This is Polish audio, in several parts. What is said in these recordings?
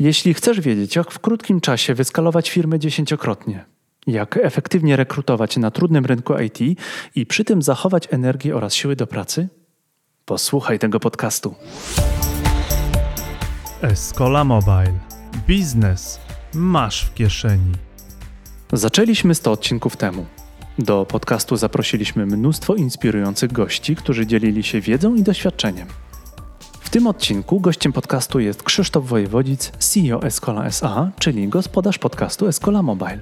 Jeśli chcesz wiedzieć, jak w krótkim czasie wyskalować firmę dziesięciokrotnie, jak efektywnie rekrutować na trudnym rynku IT i przy tym zachować energię oraz siły do pracy, posłuchaj tego podcastu. Escola Mobile. Biznes masz w kieszeni. Zaczęliśmy 100 odcinków temu. Do podcastu zaprosiliśmy mnóstwo inspirujących gości, którzy dzielili się wiedzą i doświadczeniem. W tym odcinku gościem podcastu jest Krzysztof Wojewodzic, CEO Escola SA, czyli gospodarz podcastu Escola Mobile.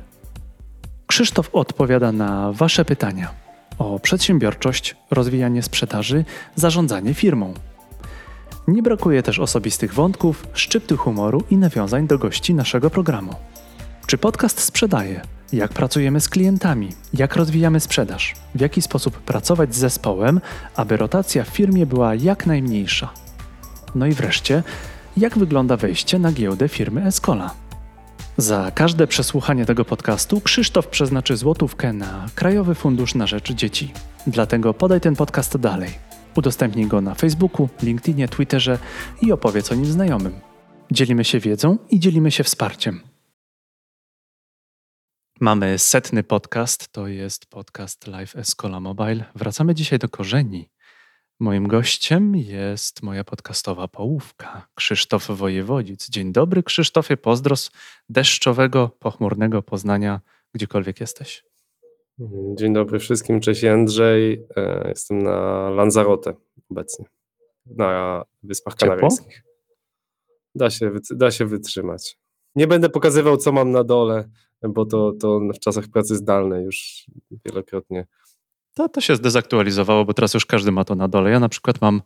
Krzysztof odpowiada na Wasze pytania o przedsiębiorczość, rozwijanie sprzedaży, zarządzanie firmą. Nie brakuje też osobistych wątków, szczypty humoru i nawiązań do gości naszego programu. Czy podcast sprzedaje? Jak pracujemy z klientami? Jak rozwijamy sprzedaż? W jaki sposób pracować z zespołem, aby rotacja w firmie była jak najmniejsza? No i wreszcie, jak wygląda wejście na giełdę firmy Escola? Za każde przesłuchanie tego podcastu Krzysztof przeznaczy złotówkę na Krajowy Fundusz na Rzecz Dzieci. Dlatego podaj ten podcast dalej. Udostępnij go na Facebooku, LinkedInie, Twitterze i opowiedz o nim znajomym. Dzielimy się wiedzą i dzielimy się wsparciem. Mamy setny podcast, to jest podcast Live Escola Mobile. Wracamy dzisiaj do korzeni. Moim gościem jest moja podcastowa połówka, Krzysztof Wojewodzic. Dzień dobry, Krzysztofie, pozdro z deszczowego, pochmurnego Poznania, gdziekolwiek jesteś. Dzień dobry wszystkim, cześć Andrzej. E, jestem na Lanzarote obecnie, na Wyspach Ciepło? Kanaryjskich. Da się, da się wytrzymać. Nie będę pokazywał, co mam na dole, bo to, to w czasach pracy zdalnej już wielokrotnie To, to się zdezaktualizowało, bo teraz już każdy ma to na dole. Ja na przykład mam,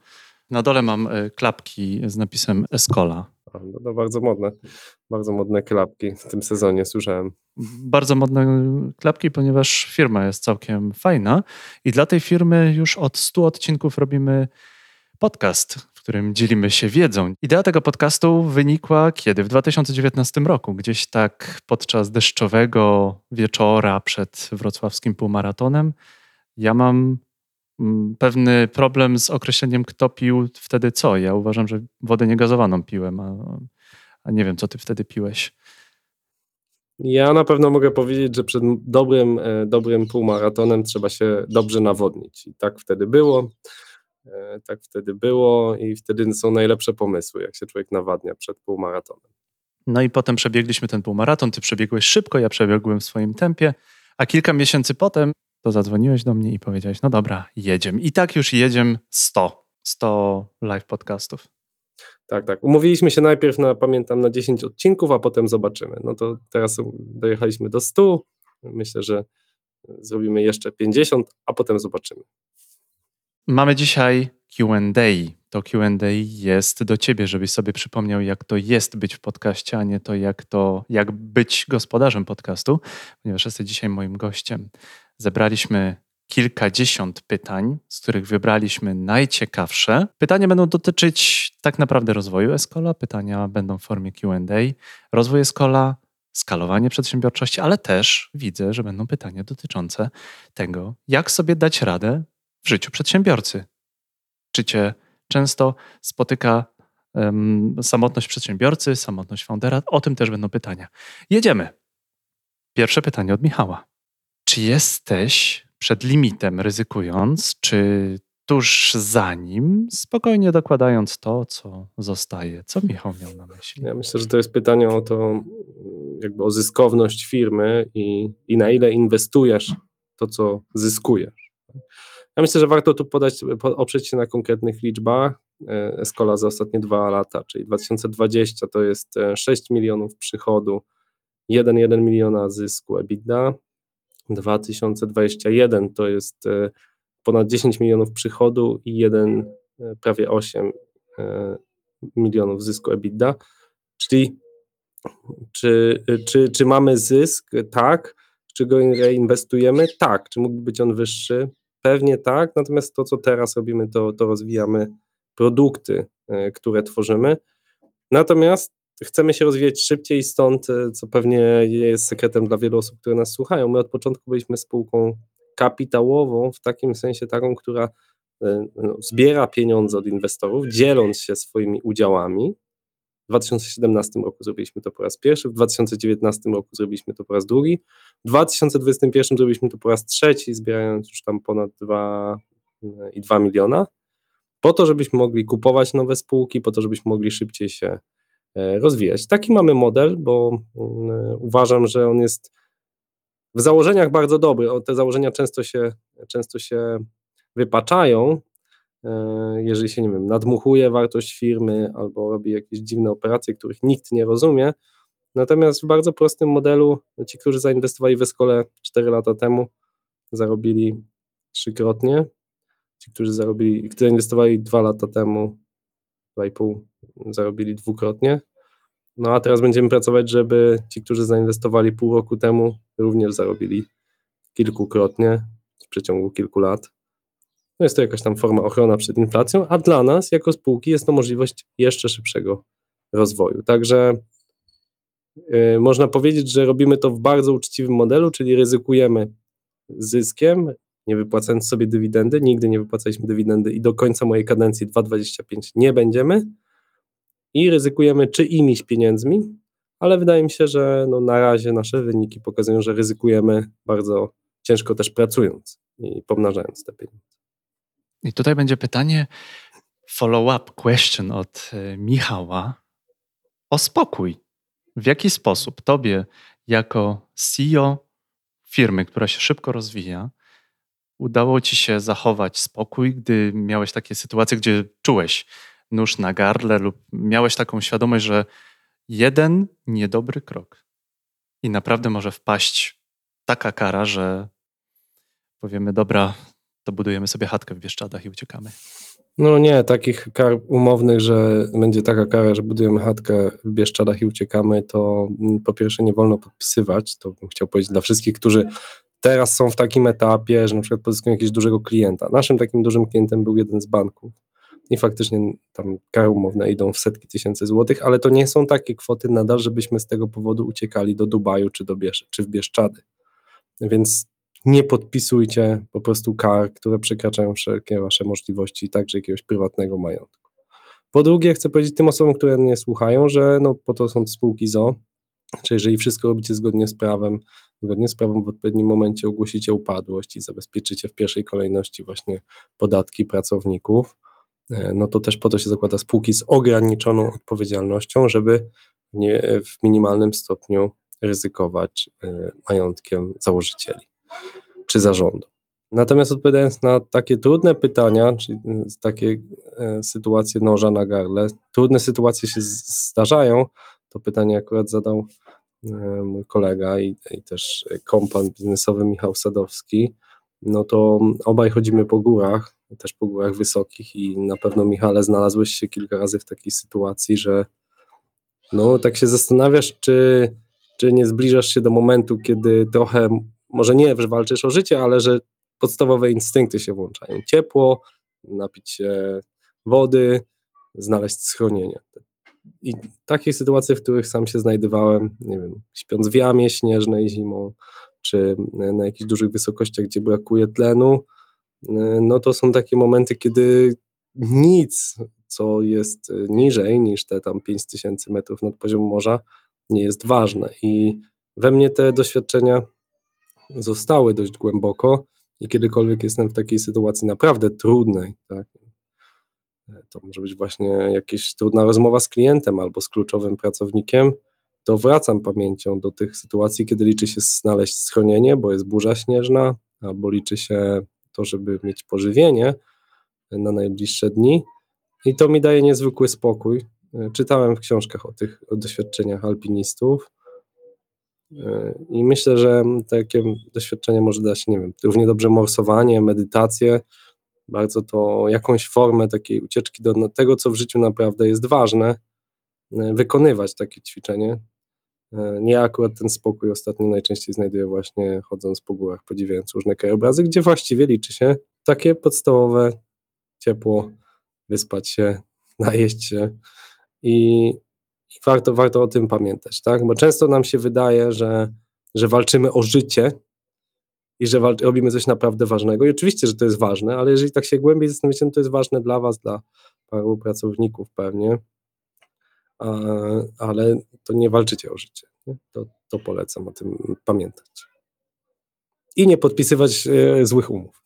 na dole mam e, klapki z napisem Escola. No, no bardzo modne, bardzo modne klapki w tym sezonie słyszałem. Bardzo modne klapki, ponieważ firma jest całkiem fajna i dla tej firmy już od 100 odcinków robimy podcast, w którym dzielimy się wiedzą. Idea tego podcastu wynikła kiedy? W 2019 roku, gdzieś tak podczas deszczowego wieczora przed wrocławskim półmaratonem. Ja mam mm, pewny problem z określeniem, kto pił wtedy co. Ja uważam, że wodę niegazowaną piłem, a, a nie wiem, co ty wtedy piłeś. Ja na pewno mogę powiedzieć, że przed dobrym, e, dobrym półmaratonem trzeba się dobrze nawodnić. I tak wtedy było. e, Tak wtedy było i wtedy są najlepsze pomysły, jak się człowiek nawadnia przed półmaratonem. No i potem przebiegliśmy ten półmaraton. Ty przebiegłeś szybko, ja przebiegłem w swoim tempie, a kilka miesięcy potem to zadzwoniłeś do mnie i powiedziałeś: No dobra, jedziemy. I tak już jedziemy 100. 100 live podcastów. Tak, tak. Umówiliśmy się najpierw na, pamiętam, na 10 odcinków, a potem zobaczymy. No to teraz dojechaliśmy do 100. Myślę, że zrobimy jeszcze 50, a potem zobaczymy. Mamy dzisiaj QA. To QA jest do ciebie, żebyś sobie przypomniał, jak to jest być w podcaście, a nie to, jak to, jak być gospodarzem podcastu, ponieważ jesteś dzisiaj moim gościem. Zebraliśmy kilkadziesiąt pytań, z których wybraliśmy najciekawsze. Pytania będą dotyczyć tak naprawdę rozwoju Escola, pytania będą w formie QA, rozwój Escola, skalowanie przedsiębiorczości, ale też widzę, że będą pytania dotyczące tego, jak sobie dać radę w życiu przedsiębiorcy. Czy cię często spotyka em, samotność przedsiębiorcy, samotność foundera? O tym też będą pytania. Jedziemy. Pierwsze pytanie od Michała. Czy jesteś przed limitem ryzykując, czy tuż za nim, spokojnie dokładając to, co zostaje? Co Michał miał na myśli? Ja myślę, że to jest pytanie o to, jakby o zyskowność firmy i, i na ile inwestujesz to, co zyskujesz. Ja myślę, że warto tu podać, po- oprzeć się na konkretnych liczbach. E, Escola za ostatnie dwa lata, czyli 2020 to jest e, 6 milionów przychodu, 1,1 miliona zysku EBITDA. 2021 to jest e, ponad 10 milionów przychodu i 1, e, prawie 8 e, milionów zysku EBITDA. Czyli czy, czy, czy mamy zysk? Tak. Czy go reinwestujemy? Tak. Czy mógłby być on wyższy? Pewnie tak. Natomiast to, co teraz robimy, to, to rozwijamy produkty, które tworzymy. Natomiast chcemy się rozwijać szybciej, stąd, e, co pewnie jest sekretem dla wielu osób, które nas słuchają. My od początku byliśmy spółką kapitałową, w takim sensie taką, która e, no, zbiera pieniądze od inwestorów, dzieląc się swoimi udziałami. 2017 roku zrobiliśmy to po raz pierwszy, w 2019 roku zrobiliśmy to po raz drugi, w 2021 zrobiliśmy to po raz trzeci, zbierając już tam ponad 2,2 miliona, po to, żebyśmy mogli kupować nowe spółki, po to, żebyśmy mogli szybciej się e, rozwijać. Taki mamy model, bo mm, uważam, że on jest w założeniach bardzo dobry. Te założenia często się, często się wypaczają, e, jeżeli się, nie wiem, nadmuchuje wartość firmy albo robi jakieś dziwne operacje, których nikt nie rozumie. Natomiast w bardzo prostym modelu ci, którzy zainwestowali w Escole 4 lata temu, zarobili trzykrotnie. Ci, którzy zarobili, którzy inwestowali dwa lata temu, dwa i pół, zarobili dwukrotnie. No a teraz będziemy pracować, żeby ci, którzy zainwestowali pół roku temu, również zarobili kilkukrotnie w przeciągu kilku lat. No jest to jakaś tam forma ochrona przed inflacją, a dla nas, jako spółki, jest to możliwość jeszcze szybszego rozwoju. Także yy, można powiedzieć, że robimy to w bardzo uczciwym modelu, czyli ryzykujemy zyskiem, nie wypłacając sobie dywidendy. Nigdy nie wypłacaliśmy dywidendy i do końca mojej kadencji 2,25 nie będziemy. I ryzykujemy czyimiś pieniędzmi, ale wydaje mi się, że no na razie nasze wyniki pokazują, że ryzykujemy bardzo ciężko też pracując i pomnażając te pieniądze. I tutaj będzie pytanie, follow-up question od e, Michała o spokój. W jaki sposób tobie, jako CEO firmy, która się szybko rozwija, udało ci się zachować spokój, gdy miałeś takie sytuacje, gdzie czułeś nóż na gardle lub miałeś taką świadomość, że jeden niedobry krok i naprawdę może wpaść taka kara, że powiemy, dobra, to budujemy sobie chatkę w Bieszczadach i uciekamy. No nie, takich kar umownych, że będzie taka kara, że budujemy chatkę w Bieszczadach i uciekamy, to po pierwsze nie wolno podpisywać, to bym chciał powiedzieć dla wszystkich, którzy teraz są w takim etapie, że na przykład pozyskują jakiegoś dużego klienta. Naszym takim dużym klientem był jeden z banków i faktycznie tam kary umowne idą w setki tysięcy złotych, ale to nie są takie kwoty nadal, żebyśmy z tego powodu uciekali do Dubaju czy, do Biesz czy w Bieszczady. Więc nie podpisujcie po prostu kar, które przekraczają wszelkie wasze możliwości, także jakiegoś prywatnego majątku. Po drugie, chcę powiedzieć tym osobom, które mnie słuchają, że no, po to są spółki ZO, czy jeżeli wszystko robicie zgodnie z prawem, zgodnie z prawem w odpowiednim momencie ogłosicie upadłość i zabezpieczycie w pierwszej kolejności właśnie podatki pracowników, no to też po to się zakłada spółki z ograniczoną odpowiedzialnością, żeby nie w minimalnym stopniu ryzykować e, majątkiem założycieli czy zarządu. Natomiast odpowiadając na takie trudne pytania, czyli takie e, sytuacje noża na gardle, trudne sytuacje się zdarzają, to pytanie akurat zadał E, mój kolega i, i też kompan biznesowy Michał Sadowski, no to obaj chodzimy po górach, też po górach wysokich i na pewno Michale znalazłeś się kilka razy w takiej sytuacji, że no tak się zastanawiasz, czy, czy nie zbliżasz się do momentu, kiedy trochę, może nie, że walczysz o życie, ale że podstawowe instynkty się włączają. Ciepło, napić się wody, znaleźć schronienie i takie sytuacje, w których sam się znajdowałem, nie wiem, śpiąc w jamie śnieżnej zimą, czy na jakichś dużych wysokościach, gdzie brakuje tlenu, no to są takie momenty, kiedy nic, co jest niżej niż te tam 5000 metrów nad poziomem morza, nie jest ważne. I we mnie te doświadczenia zostały dość głęboko i kiedykolwiek jestem w takiej sytuacji naprawdę trudnej, tak, to może być właśnie jakaś trudna rozmowa z klientem albo z kluczowym pracownikiem, to wracam pamięcią do tych sytuacji, kiedy liczy się znaleźć schronienie, bo jest burza śnieżna, albo liczy się to, żeby mieć pożywienie na najbliższe dni. I to mi daje niezwykły spokój. Czytałem w książkach o tych o doświadczeniach alpinistów. I myślę, że takie doświadczenie może dać, nie wiem, równie dobrze morsowanie, medytację, bardzo to jakąś formę takiej ucieczki do tego, co w życiu naprawdę jest ważne, e, wykonywać takie ćwiczenie. E, nie akurat ten spokój ostatnio najczęściej znajduję właśnie chodząc po górach, podziwiając różne krajobrazy, gdzie właściwie liczy się takie podstawowe ciepło, wyspać się, najeść się i, i warto, warto o tym pamiętać, tak? Bo często nam się wydaje, że, że walczymy o życie, i że robimy coś naprawdę ważnego. I oczywiście, że to jest ważne, ale jeżeli tak się głębiej zastanowicie, no to jest ważne dla Was, dla paru pracowników pewnie. Ale to nie walczycie o życie. To, to polecam o tym pamiętać. I nie podpisywać e, złych umów.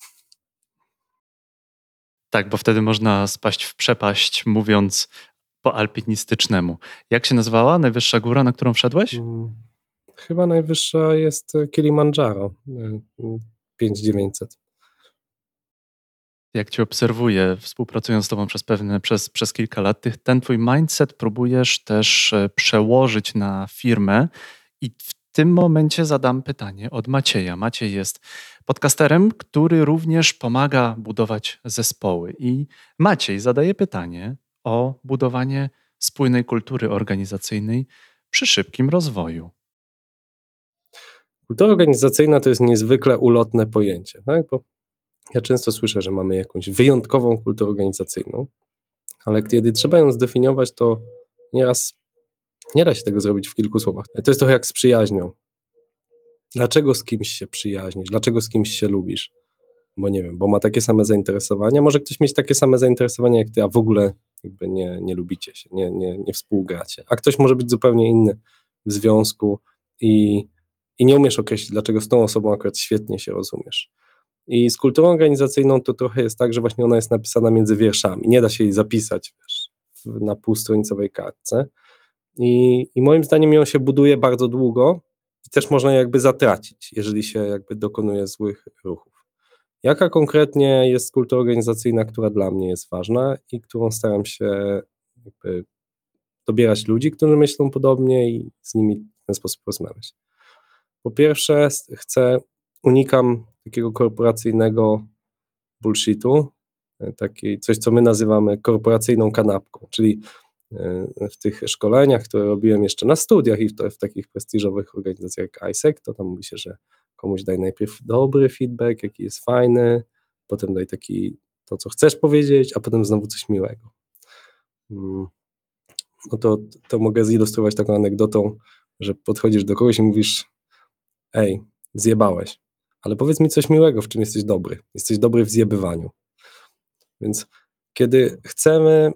Tak, bo wtedy można spaść w przepaść, mówiąc po alpinistycznemu. Jak się nazywała najwyższa góra, na którą wszedłeś? Mm, chyba najwyższa jest Kilimandżaro, 5900. Jak cię obserwuję, współpracując z tobą przez pewne, przez, przez kilka lat, ty, ten twój mindset próbujesz też e, przełożyć na firmę i w tym momencie zadam pytanie od Macieja. Maciej jest podcasterem, który również pomaga budować zespoły. I Maciej zadaje pytanie o budowanie spójnej kultury organizacyjnej przy szybkim rozwoju. Kultura organizacyjna to jest niezwykle ulotne pojęcie, tak? bo ja często słyszę, że mamy jakąś wyjątkową kulturę organizacyjną, ale kiedy trzeba ją zdefiniować, to nieraz nie da się tego zrobić w kilku słowach. To jest trochę jak z przyjaźnią. Dlaczego z kimś się przyjaźnisz? Dlaczego z kimś się lubisz? Bo nie wiem, bo ma takie same zainteresowania. Może ktoś mieć takie same zainteresowania jak ty, a w ogóle jakby nie, nie lubicie się, nie, nie, nie współgracie. A ktoś może być zupełnie inny w związku i, i nie umiesz określić, dlaczego z tą osobą akurat świetnie się rozumiesz. I z kulturą organizacyjną to trochę jest tak, że właśnie ona jest napisana między wierszami. Nie da się jej zapisać wiesz, na półstronicowej kartce. I, I moim zdaniem ją się buduje bardzo długo i też można jakby zatracić, jeżeli się jakby dokonuje złych ruchów. Jaka konkretnie jest kultura organizacyjna, która dla mnie jest ważna i którą staram się dobierać ludzi, którzy myślą podobnie i z nimi w ten sposób rozmawiać. Po pierwsze, chcę, unikam takiego korporacyjnego bullshitu, e, taki, coś, co my nazywamy korporacyjną kanapką, czyli e, w tych szkoleniach, które robiłem jeszcze na studiach i w, w takich prestiżowych organizacjach jak ISEC, to tam mówi się, że komuś daj najpierw dobry feedback, jaki jest fajny, potem daj taki to, co chcesz powiedzieć, a potem znowu coś miłego. Mm. No to, to mogę zilustrować taką anegdotą, że podchodzisz do kogoś i mówisz ej, zjebałeś, ale powiedz mi coś miłego, w czym jesteś dobry. Jesteś dobry w zjebywaniu. Więc kiedy chcemy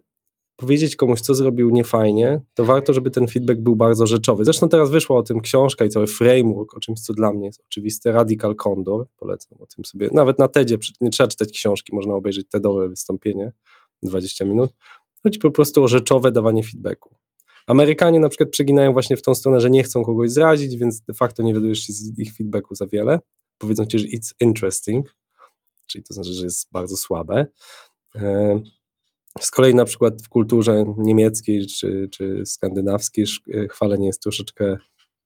powiedzieć komuś, co zrobił niefajnie, to warto, żeby ten feedback był bardzo rzeczowy. Zresztą teraz wyszła o tym książka i cały framework, o czymś, co dla mnie jest oczywiste, Radical Condor, polecam o tym sobie, nawet na TEDzie, nie trzeba czytać książki, można obejrzeć TEDowe wystąpienie, 20 minut, chodzi po prostu o rzeczowe dawanie feedbacku. Amerykanie na przykład przeginają właśnie w tą stronę, że nie chcą kogoś zrazić, więc de facto nie dowiesz się z ich feedbacku za wiele. Powiedzą ci, że it's interesting, czyli to znaczy, że jest bardzo słabe. E, z kolei na przykład w kulturze niemieckiej czy, czy skandynawskiej e, chwalenie jest troszeczkę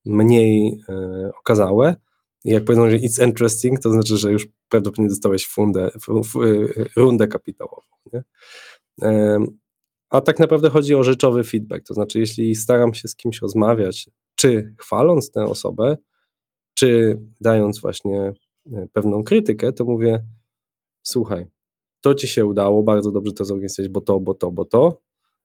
mniej e, okazałe. I jak powiedzą, że it's interesting, to znaczy, że już prawdopodobnie dostałeś fundę, rundę kapitałową. Nie? A tak naprawdę chodzi o rzeczowy feedback, to znaczy jeśli staram się z kimś rozmawiać, czy chwaląc tę osobę, czy dając właśnie e, pewną krytykę, to mówię, słuchaj, to ci się udało, bardzo dobrze to zorganizować, bo to, bo to, bo to,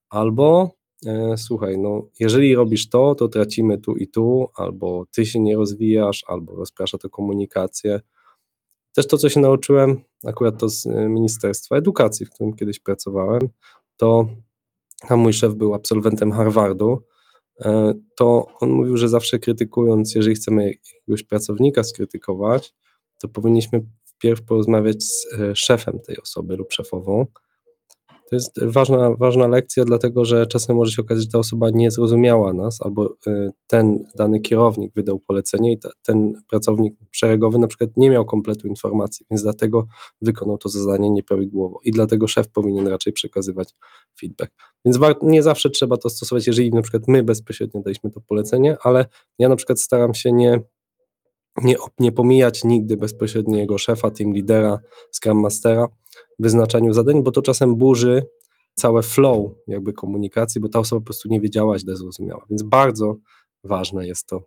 albo e, słuchaj, no jeżeli robisz to, to tracimy tu i tu, albo ty się nie rozwijasz, albo rozprasza to komunikację. Też to, co się nauczyłem, akurat to z e, Ministerstwa Edukacji, w którym kiedyś pracowałem, to a mój szef był absolwentem Harvardu, to on mówił, że zawsze krytykując, jeżeli chcemy jakiegoś pracownika skrytykować, to powinniśmy wpierw porozmawiać z e, szefem tej osoby lub szefową. To jest ważna, ważna lekcja, dlatego że czasem może się okazać, że ta osoba nie zrozumiała nas, albo e, ten dany kierownik wydał polecenie i ten pracownik szeregowy na przykład nie miał kompletu informacji, więc dlatego wykonał to zadanie nieprawidłowo i dlatego szef powinien raczej przekazywać feedback. Więc nie zawsze trzeba to stosować, jeżeli na przykład my bezpośrednio daliśmy to polecenie, ale ja na przykład staram się nie nie, nie pomijać nigdy bezpośredniego szefa, team lidera, scrum mastera w wyznaczaniu zadań, bo to czasem burzy całe flow jakby komunikacji, bo ta osoba po prostu nie wiedziała, źle zrozumiała. Więc bardzo ważne jest to,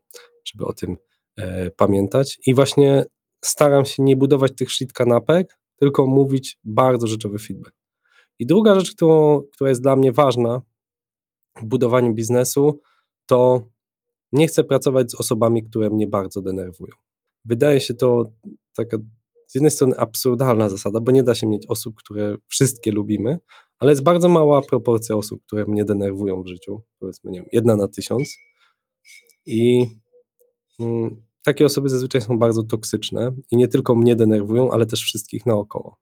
żeby o tym e, pamiętać. I właśnie staram się nie budować tych shit kanapek, tylko mówić bardzo rzeczowy feedback. I druga rzecz, którą, która jest dla mnie ważna w budowaniu biznesu, to nie chcę pracować z osobami, które mnie bardzo denerwują. Wydaje się to taka z jednej strony absurdalna zasada, bo nie da się mieć osób, które wszystkie lubimy, ale jest bardzo mała proporcja osób, które mnie denerwują w życiu, powiedzmy, nie wiem, jedna na tysiąc i mm, takie osoby zazwyczaj są bardzo toksyczne i nie tylko mnie denerwują, ale też wszystkich naokoło.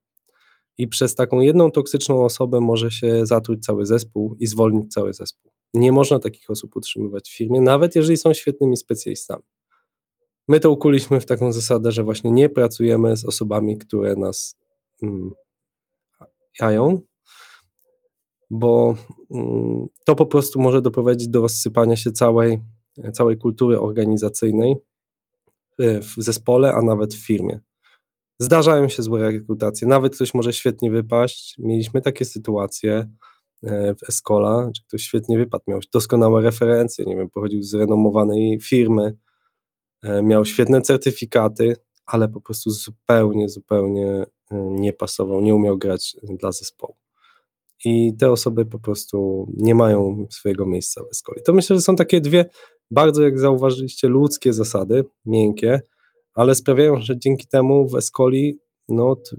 I przez taką jedną toksyczną osobę może się zatruć cały zespół i zwolnić cały zespół. Nie można takich osób utrzymywać w firmie, nawet jeżeli są świetnymi specjalistami. My to ukuliśmy w taką zasadę, że właśnie nie pracujemy z osobami, które nas mm, jają, bo mm, to po prostu może doprowadzić do rozsypania się całej, całej kultury organizacyjnej w zespole, a nawet w firmie. Zdarzają się złe rekrutacje, nawet ktoś może świetnie wypaść. Mieliśmy takie sytuacje e, w Escola, że ktoś świetnie wypadł, miał doskonałe referencje, nie wiem, pochodził z renomowanej firmy, e, miał świetne certyfikaty, ale po prostu zupełnie, zupełnie e, nie pasował, nie umiał grać dla zespołu. I te osoby po prostu nie mają swojego miejsca w Escoli. To myślę, że są takie dwie bardzo, jak zauważyliście, ludzkie zasady, miękkie, ale sprawiają, że dzięki temu w Escoli no, od y,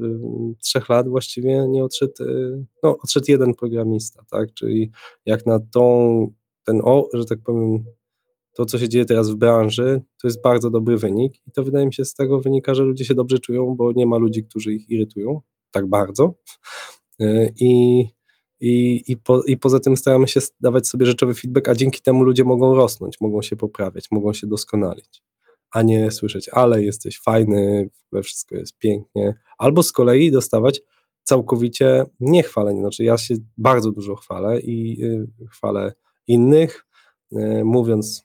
trzech lat właściwie nie odszedł, y, no, odszedł jeden programista, tak, czyli jak na tą, ten, o, że tak powiem, to, co się dzieje teraz w branży, to jest bardzo dobry wynik i to wydaje mi się z tego wynika, że ludzie się dobrze czują, bo nie ma ludzi, którzy ich irytują tak bardzo. Y, i i, i, po, I poza tym staramy się dawać sobie rzeczowy feedback, a dzięki temu ludzie mogą rosnąć, mogą się poprawiać, mogą się doskonalić, a nie słyszeć, ale jesteś fajny, we wszystko jest pięknie, albo z kolei dostawać całkowicie niechwalenie. Znaczy, ja się bardzo dużo chwalę i y, chwalę innych, y, mówiąc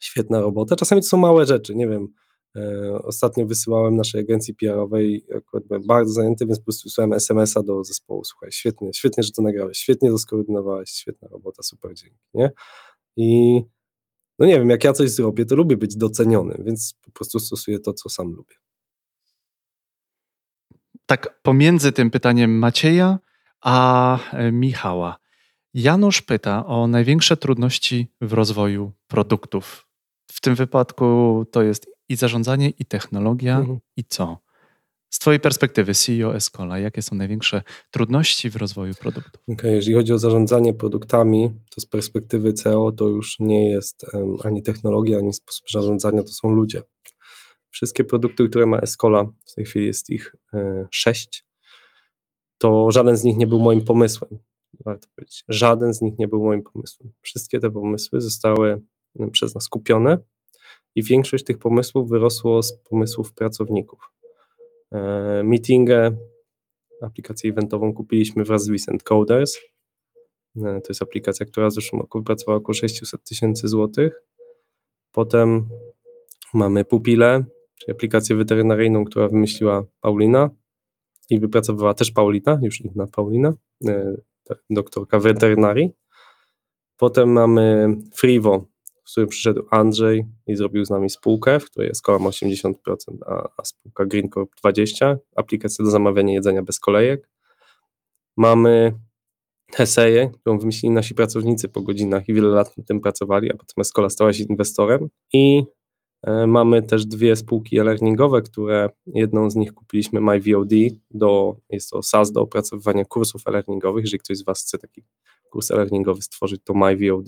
świetna robota. Czasami to są małe rzeczy, nie wiem, E, ostatnio wysyłałem naszej agencji PR-owej, akurat byłem bardzo zajęty, więc po prostu wysłałem SMS-a do zespołu, słuchaj, świetnie, świetnie, że to nagrałeś, świetnie to skoordynowałeś, świetna robota, super, dzięki, nie? I no nie wiem, jak ja coś zrobię, to lubię być doceniony, więc po prostu stosuję to, co sam lubię. Tak, pomiędzy tym pytaniem Macieja a e, Michała. Janusz pyta o największe trudności w rozwoju produktów. W tym wypadku to jest i zarządzanie, i technologia, mhm. i co? Z Twojej perspektywy CEO Escola, jakie są największe trudności w rozwoju produktów? Okay, jeżeli chodzi o zarządzanie produktami, to z perspektywy CEO to już nie jest um, ani technologia, ani sposób zarządzania, to są ludzie. Wszystkie produkty, które ma Escola, w tej chwili jest ich e, sześć, to żaden z nich nie był moim pomysłem. Warto powiedzieć. Żaden z nich nie był moim pomysłem. Wszystkie te pomysły zostały przez nas kupione i większość tych pomysłów wyrosło z pomysłów pracowników. E, meetingę, aplikację eventową kupiliśmy wraz z Vicent Coders. E, to jest aplikacja, która w zeszłym roku wypracowała około 600 tysięcy złotych. Potem mamy Pupile, czyli aplikację weterynaryjną, która wymyśliła Paulina i wypracowała też Paulina, już inna Paulina, e, doktorka weterynarii. Potem mamy Frivo, w którym przyszedł Andrzej i zrobił z nami spółkę, w której jest kołem 80%, a, a spółka Green Corp 20%, aplikację do zamawiania jedzenia bez kolejek. Mamy Heseję, którą wymyślili nasi pracownicy po godzinach i wiele lat nad tym pracowali, a potem Escola stała się inwestorem. I e, mamy też dwie spółki e-learningowe, które jedną z nich kupiliśmy MyVOD, do, jest to SaaS do opracowywania kursów e-learningowych. Jeżeli ktoś z Was chce taki kurs e-learningowy stworzyć, to MyVOD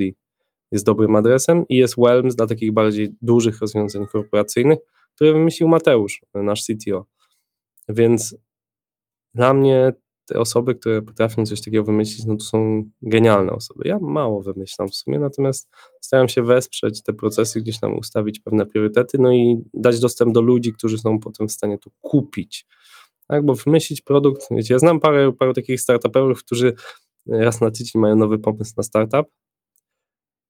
jest dobrym adresem i jest Whelms dla takich bardziej dużych rozwiązań korporacyjnych, które wymyślił Mateusz, nasz CTO. Więc dla mnie te osoby, które potrafią coś takiego wymyślić, no to są genialne osoby. Ja mało wymyślam w sumie, natomiast staram się wesprzeć te procesy, gdzieś tam ustawić pewne priorytety, no i dać dostęp do ludzi, którzy są potem w stanie to kupić. Tak, bo wymyślić produkt, wiecie, ja znam parę, parę takich startuperów, którzy raz na tydzień mają nowy pomysł na startup,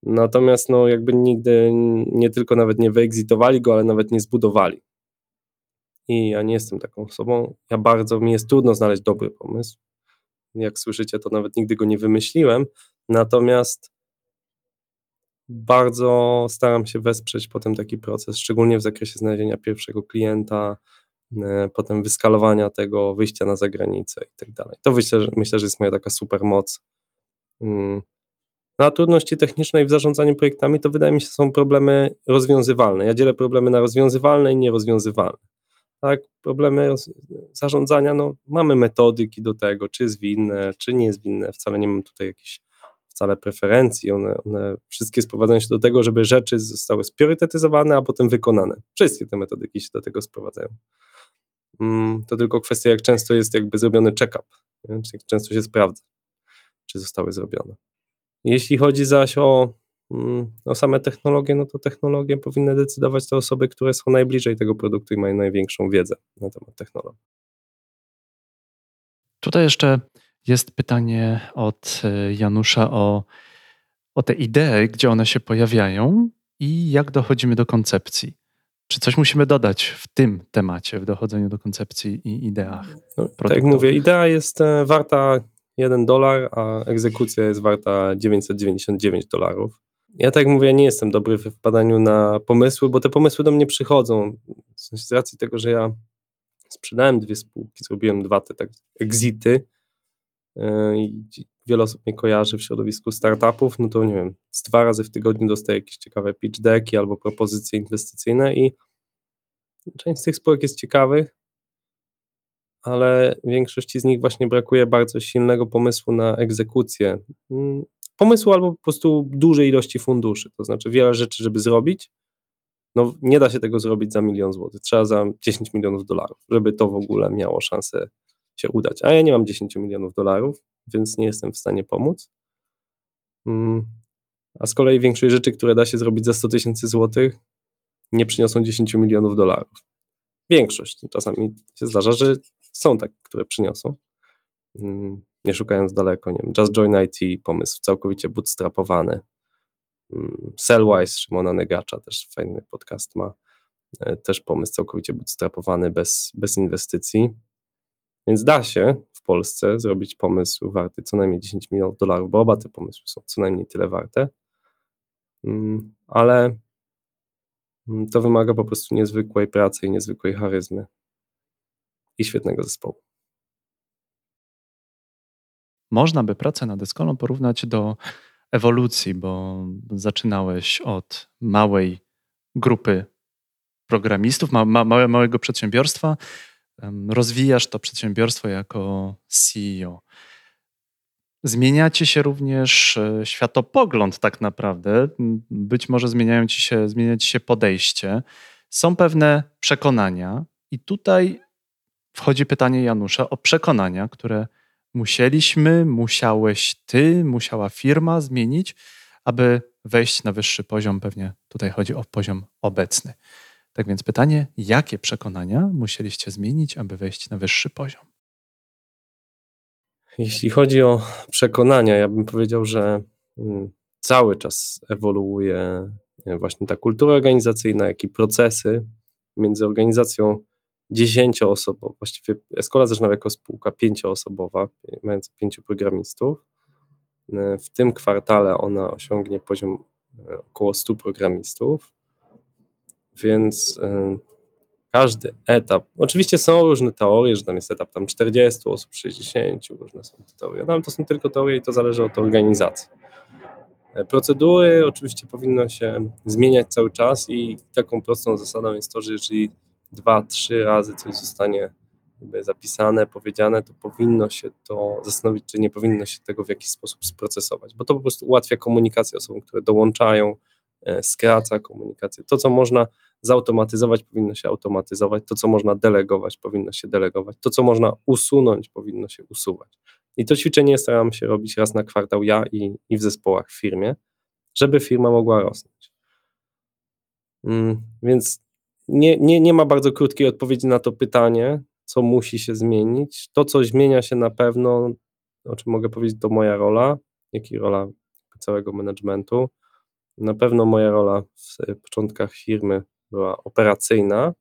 Natomiast no jakby nigdy nie tylko nawet nie wyexitowali go, ale nawet nie zbudowali. I ja nie jestem taką osobą. Ja bardzo, mi jest trudno znaleźć dobry pomysł. Jak słyszycie, to nawet nigdy go nie wymyśliłem. Natomiast bardzo staram się wesprzeć potem taki proces, szczególnie w zakresie znalezienia pierwszego klienta, e, potem wyskalowania tego, wyjścia na zagranicę i tak dalej. To myślę, że, myślę, że jest moja taka super moc. No a trudności techniczne w zarządzaniu projektami to wydaje mi się są problemy rozwiązywalne. Ja dzielę problemy na rozwiązywalne i nierozwiązywalne. tak, problemy zarządzania, no mamy metodyki do tego, czy jest winne, czy nie jest winne, wcale nie mam tutaj jakichś wcale preferencji, one, one wszystkie sprowadzają się do tego, żeby rzeczy zostały spriorytetyzowane, a potem wykonane. Wszystkie te metodyki się do tego sprowadzają. Mm, to tylko kwestia, jak często jest jakby zrobiony check-up, jak często się sprawdza, czy zostały zrobione. Jeśli chodzi zaś o, mm, o same technologie, no to technologie powinny decydować te osoby, które są najbliżej tego produktu i mają największą wiedzę na temat technologii. Tutaj jeszcze jest pytanie od e, Janusza o, o te idee, gdzie one się pojawiają i jak dochodzimy do koncepcji. Czy coś musimy dodać w tym temacie, w dochodzeniu do koncepcji i ideach? No, tak jak mówię, idea jest e, warta 1 dolar, a egzekucja jest warta 999 dolarów. Ja tak mówię, nie jestem dobry w wpadaniu na pomysły, bo te pomysły do mnie przychodzą. W sensie z racji tego, że ja sprzedałem dwie spółki, zrobiłem dwa te tak exity, E, i wiele osób mnie kojarzy w środowisku startupów, no to nie wiem, z dwa razy w tygodniu dostaję jakieś ciekawe pitch decki albo propozycje inwestycyjne i część z tych spółek jest ciekawych, ale większości z nich właśnie brakuje bardzo silnego pomysłu na egzekucję. Mm, pomysłu albo po prostu dużej ilości funduszy, to znaczy wiele rzeczy, żeby zrobić, no nie da się tego zrobić za milion złotych, trzeba za 10 milionów dolarów, żeby to w ogóle miało szansę się udać. A ja nie mam 10 milionów dolarów, więc nie jestem w stanie pomóc. Mm, a z kolei większość rzeczy, które da się zrobić za 100 tysięcy złotych, nie przyniosą 10 milionów dolarów. Większość. Czasami się zdarza, że są takie, które przyniosą. Mm, nie szukając daleko, nie wiem, Just Join IT, pomysł całkowicie bootstrapowany. Mm, Sellwise Szymona Negacza, też fajny podcast ma, e, też pomysł całkowicie bootstrapowany, bez, bez inwestycji. Więc da się w Polsce zrobić pomysł warty co najmniej 10 milionów dolarów, bo oba te pomysły są co najmniej tyle warte, mm, ale mm, to wymaga po prostu niezwykłej pracy i niezwykłej charyzmy i świetnego zespołu. Można by pracę nad Eskolą porównać do ewolucji, bo zaczynałeś od małej grupy programistów, ma, ma, małego przedsiębiorstwa, rozwijasz to przedsiębiorstwo jako CEO. Zmieniacie się również e, światopogląd, tak naprawdę. Być może zmieniają ci się, zmienia ci się podejście. Są pewne przekonania, i tutaj wchodzi pytanie Janusza o przekonania, które musieliśmy, musiałeś ty, musiała firma zmienić, aby wejść na wyższy poziom. Pewnie tutaj chodzi o poziom obecny. Tak więc pytanie, jakie przekonania musieliście zmienić, aby wejść na wyższy poziom? Jeśli chodzi o przekonania, ja bym powiedział, że mm, cały czas ewoluuje właśnie ta kultura organizacyjna, jak i procesy między organizacją dziesięcioosobową, właściwie Escola zaczyna jako spółka pięcioosobowa, mająca pięciu programistów. W tym kwartale ona osiągnie poziom e, około 100 programistów więc y, każdy etap, oczywiście są różne teorie, że tam jest etap tam 40 osób, 60, różne są te teorie, no ale to są tylko teorie i to zależy od organizacji. E, procedury oczywiście powinno się zmieniać cały czas i taką prostą zasadą jest to, że jeżeli dwa, trzy razy coś zostanie zapisane, powiedziane, to powinno się to zastanowić, czy nie powinno się tego w jakiś sposób sprocesować, bo to po prostu ułatwia komunikację osobom, które dołączają, e, skraca komunikację. To, co można zautomatyzować, powinno się automatyzować, to co można delegować, powinno się delegować, to co można usunąć, powinno się usuwać. I to ćwiczenie staram się robić raz na kwartał ja i, i w zespołach w firmie, żeby firma mogła rosnąć. Mm, więc nie, nie, nie ma bardzo krótkiej odpowiedzi na to pytanie, co musi się zmienić. To, co zmienia się na pewno, o czym mogę powiedzieć, to moja rola, jak i rola całego managementu. Na pewno moja rola w początkach firmy była operacyjna,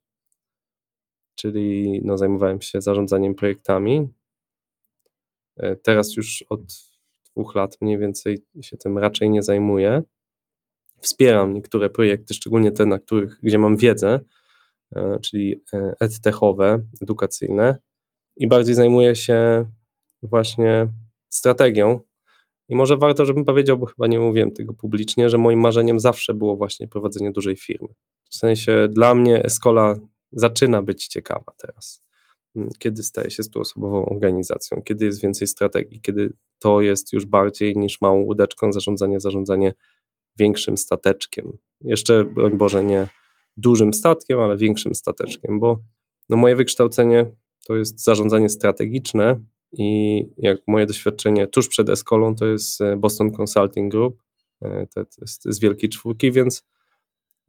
czyli no, zajmowałem się zarządzaniem projektami. E, teraz już od dwóch lat mniej więcej się tym raczej nie zajmuję. Wspieram niektóre projekty, szczególnie te, na których, gdzie mam wiedzę, czyli e, edtechowe, edukacyjne i bardziej zajmuję się właśnie strategią. I może warto, żebym powiedział, bo chyba nie mówiłem tego publicznie, że moim marzeniem zawsze było właśnie prowadzenie dużej firmy. W sensie dla mnie Escola zaczyna być ciekawa teraz. Mm, kiedy staje się stuosobową organizacją, kiedy jest więcej strategii, kiedy to jest już bardziej niż małą łódeczką zarządzanie, zarządzanie większym stateczkiem. Jeszcze, broń Boże, nie dużym statkiem, ale większym stateczkiem, bo no moje wykształcenie to jest zarządzanie strategiczne i jak moje doświadczenie tuż przed Eskolą to jest e, Boston Consulting Group, e, to jest z wielkiej czwórki, więc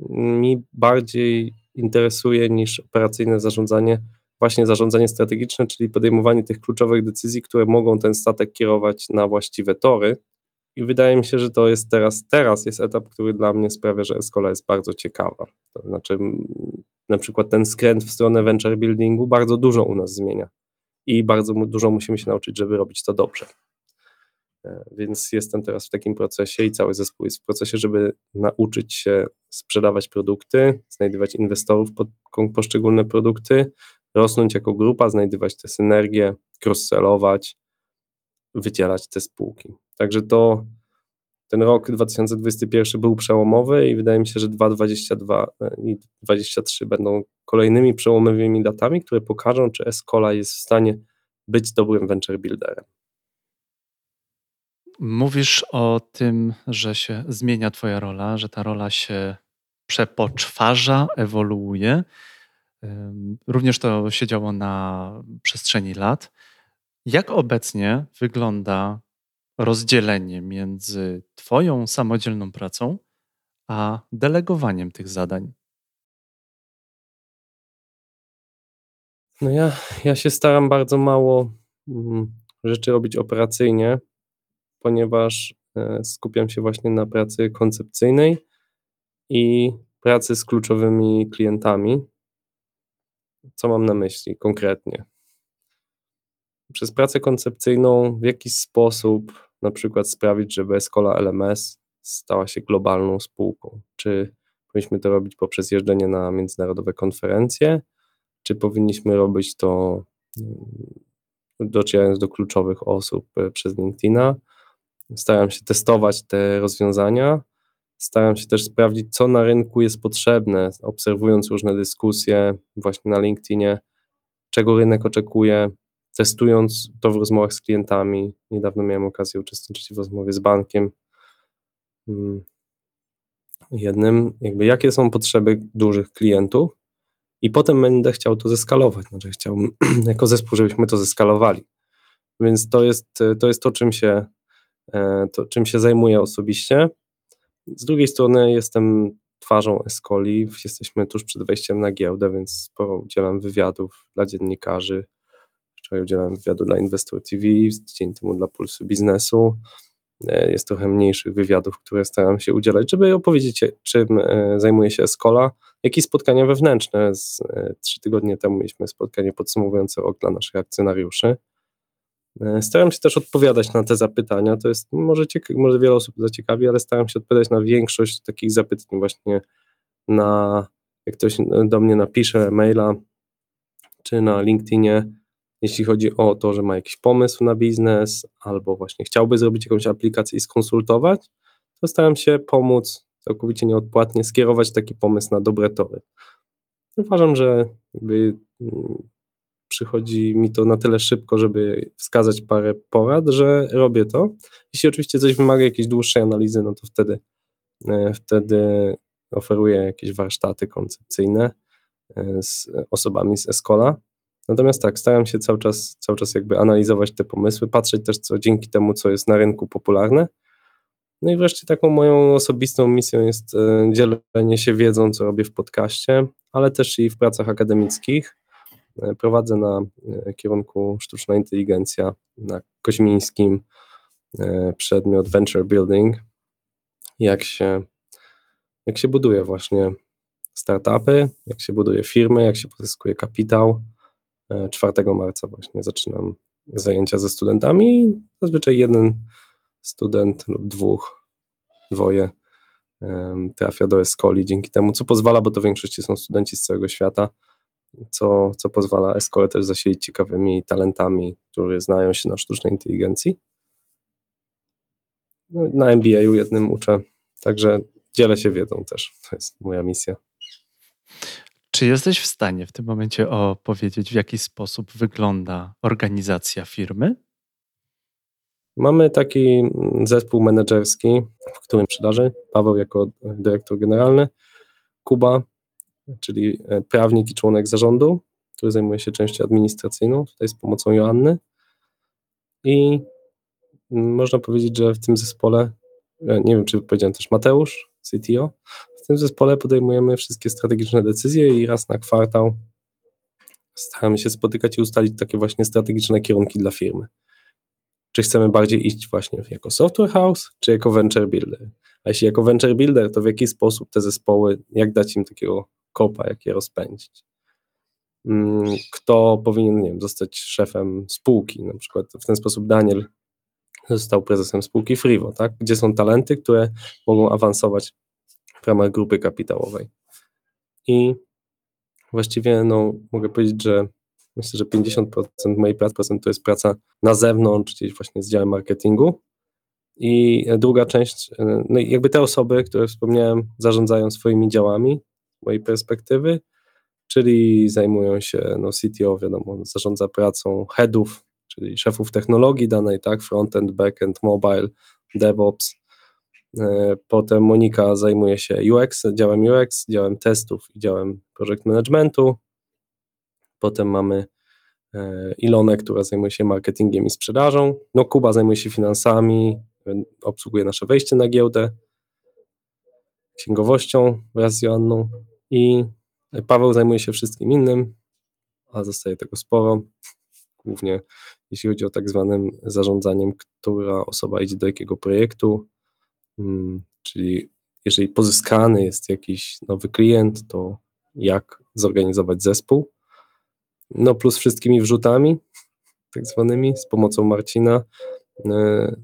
mi bardziej interesuje niż operacyjne zarządzanie właśnie zarządzanie strategiczne, czyli podejmowanie tych kluczowych decyzji, które mogą ten statek kierować na właściwe tory. I wydaje mi się, że to jest teraz, teraz jest etap, który dla mnie sprawia, że Escola jest bardzo ciekawa. To znaczy, na przykład ten skręt w stronę venture buildingu bardzo dużo u nas zmienia i bardzo dużo musimy się nauczyć, żeby robić to dobrze. E, więc jestem teraz w takim procesie i cały zespół jest w procesie, żeby nauczyć się sprzedawać produkty, znajdywać inwestorów pod poszczególne produkty, rosnąć jako grupa, znajdywać te synergie, cross-sellować, wydzielać te spółki. Także to ten rok 2021 był przełomowy i wydaje mi się, że 2022 e, i 2023 będą kolejnymi przełomowymi datami, które pokażą, czy Escola jest w stanie być dobrym venture builderem. Mówisz o tym, że się zmienia Twoja rola, że ta rola się przepoczwarza, ewoluuje. Również to się działo na przestrzeni lat. Jak obecnie wygląda rozdzielenie między Twoją samodzielną pracą a delegowaniem tych zadań? No ja, ja się staram bardzo mało mm, rzeczy robić operacyjnie, ponieważ e, skupiam się właśnie na pracy koncepcyjnej i pracy z kluczowymi klientami. Co mam na myśli konkretnie? Przez pracę koncepcyjną w jakiś sposób na przykład sprawić, żeby Escola LMS stała się globalną spółką. Czy powinniśmy to robić poprzez jeżdżenie na międzynarodowe konferencje, czy powinniśmy robić to mm, docierając do kluczowych osób e, przez LinkedIna. Staram się testować te rozwiązania, staram się też sprawdzić, co na rynku jest potrzebne, obserwując różne dyskusje właśnie na LinkedInie, czego rynek oczekuje, testując to w rozmowach z klientami. Niedawno miałem okazję uczestniczyć w rozmowie z bankiem. Mm, jednym, jakby jakie są potrzeby dużych klientów, i potem będę chciał to zeskalować. Znaczy, chciałbym jako zespół, żebyśmy to zeskalowali. Więc to jest to, jest to czym, się, e, to, czym się zajmuję osobiście. Z drugiej strony jestem twarzą Escoli, jesteśmy tuż przed wejściem na giełdę, więc udzielam wywiadów dla dziennikarzy. Wczoraj udzielam wywiadu dla Investor TV, dzień temu dla Pulsu Biznesu. E, jest trochę mniejszych wywiadów, które staram się udzielać, żeby opowiedzieć, czym e, zajmuje się Escola, jak i spotkania wewnętrzne. Z, e, trzy tygodnie temu mieliśmy spotkanie podsumowujące rok dla naszych akcjonariuszy. Staram się też odpowiadać na te zapytania. To jest może, cieka- może wiele osób zaciekawi, ale staram się odpowiadać na większość takich zapytań właśnie na, jak ktoś do mnie napisze maila, czy na LinkedInie, jeśli chodzi o to, że ma jakiś pomysł na biznes, albo właśnie chciałby zrobić jakąś aplikację i skonsultować, to staram się pomóc całkowicie nieodpłatnie skierować taki pomysł na dobre tory. Uważam, że mm, przychodzi mi to na tyle szybko, żeby wskazać parę porad, że robię to. Jeśli oczywiście coś wymaga jakiejś dłuższej analizy, no to wtedy, e, wtedy oferuję jakieś warsztaty koncepcyjne e, z osobami z Escola. Natomiast tak, staram się cały czas, cały czas jakby analizować te pomysły, patrzeć też co dzięki temu, co jest na rynku popularne. No i wreszcie taką moją osobistą misją jest e, dzielenie się wiedzą, co robię w podcaście, ale też i w pracach akademickich. E, prowadzę na e, kierunku sztuczna inteligencja na Koźmińskim przedmiot Venture Building, jak się, jak się buduje właśnie startupy, jak się buduje firmy, jak się pozyskuje kapitał, 4 marca właśnie zaczynam zajęcia ze studentami. Zazwyczaj jeden student lub dwóch, dwoje trafia do Escoli dzięki temu, co pozwala, bo to w większości są studenci z całego świata, co, co pozwala Escole też zasilić ciekawymi talentami, którzy znają się na sztucznej inteligencji. No, na MBA-u jednym uczę, także dzielę się wiedzą też, to jest moja misja. Czy jesteś w stanie w tym momencie opowiedzieć, w jaki sposób wygląda organizacja firmy? Mamy taki zespół menedżerski, w którym sprzedaży, Paweł jako dyrektor generalny, Kuba, czyli prawnik i członek zarządu, który zajmuje się częścią administracyjną, tutaj z pomocą Joanny. I można powiedzieć, że w tym zespole, nie wiem czy powiedziałem też Mateusz, CTO, w tym zespole podejmujemy wszystkie strategiczne decyzje i raz na kwartał staramy się spotykać i ustalić takie właśnie strategiczne kierunki dla firmy. Czy chcemy bardziej iść właśnie jako software house, czy jako venture builder? A jeśli jako venture builder, to w jaki sposób te zespoły, jak dać im takiego kopa, jak je rozpędzić? Mm, kto powinien, nie wiem, zostać szefem spółki? Na przykład w ten sposób Daniel został prezesem spółki Frivo, tak? Gdzie są talenty, które mogą awansować w ramach grupy kapitałowej. I właściwie no, mogę powiedzieć, że myślę, że 50% mojej pracy to jest praca na zewnątrz, czyli właśnie z działem marketingu. I druga część, no jakby te osoby, które wspomniałem, zarządzają swoimi działami z mojej perspektywy, czyli zajmują się, no CTO wiadomo, zarządza pracą headów, czyli szefów technologii danej, tak, frontend, backend, mobile, DevOps, potem Monika zajmuje się UX, działem UX, działem testów i działem project managementu. Potem mamy e, Ilonę, która zajmuje się marketingiem i sprzedażą. No Kuba zajmuje się finansami, e, obsługuje nasze wejście na giełdę, księgowością wraz z Joanną i Paweł zajmuje się wszystkim innym, a zostaje tego sporo, głównie jeśli chodzi o tak zwanym zarządzaniem, która osoba idzie do jakiego projektu, czyli jeżeli pozyskany jest jakiś nowy klient, to jak zorganizować zespół. No plus wszystkimi wrzutami, tak zwanymi, z pomocą Marcina. E,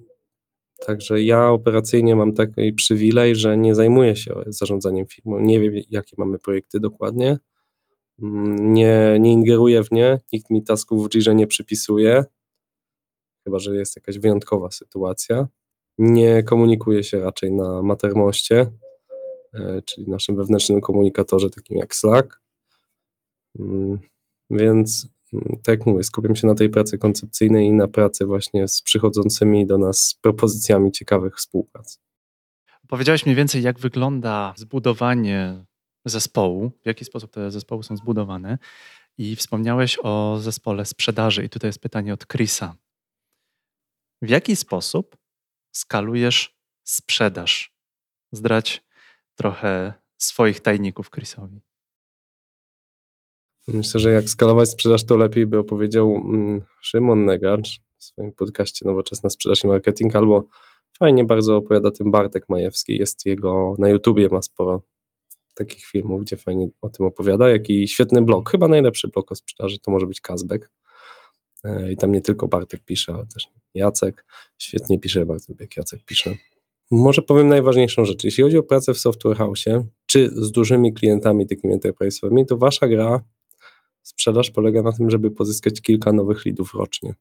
także ja operacyjnie mam taki przywilej, że nie zajmuję się zarządzaniem firmą. Nie wiem, jakie mamy projekty dokładnie. Mm, nie, nie ingeruję w nie, nikt mi tasków w nie przypisuje, chyba że jest jakaś wyjątkowa sytuacja nie komunikuje się raczej na Mattermoście, e, czyli naszym wewnętrznym komunikatorze, takim jak Slack. Mm, więc, mm, tak jak mówię, skupiam się na tej pracy koncepcyjnej i na pracy właśnie z przychodzącymi do nas propozycjami ciekawych współprac. Powiedziałeś mniej więcej, jak wygląda zbudowanie zespołu, w jaki sposób te zespoły są zbudowane. I wspomniałeś o zespole sprzedaży, i tutaj jest pytanie od Chrisa. W jaki sposób skalujesz sprzedaż. Zdrać trochę swoich tajników Chrisowi. Myślę, że jak skalować sprzedaż, to lepiej by opowiedział mm, Szymon Negacz w swoim podcaście Nowoczesna Sprzedaż i Marketing, albo fajnie bardzo opowiada tym Bartek Majewski. Jest jego, na YouTubie ma sporo takich filmów, gdzie fajnie o tym opowiada, jak i świetny blog, chyba najlepszy blog o sprzedaży, to może być Kazbek. E, I tam nie tylko Bartek pisze, ale też Jacek. Świetnie pisze, bardzo lubię jak Jacek pisze. Może powiem najważniejszą rzecz. Jeśli chodzi o pracę w software house, czy z dużymi klientami, takimi enterprise'owymi, to wasza gra, sprzedaż polega na tym, żeby pozyskać kilka nowych leadów rocznie.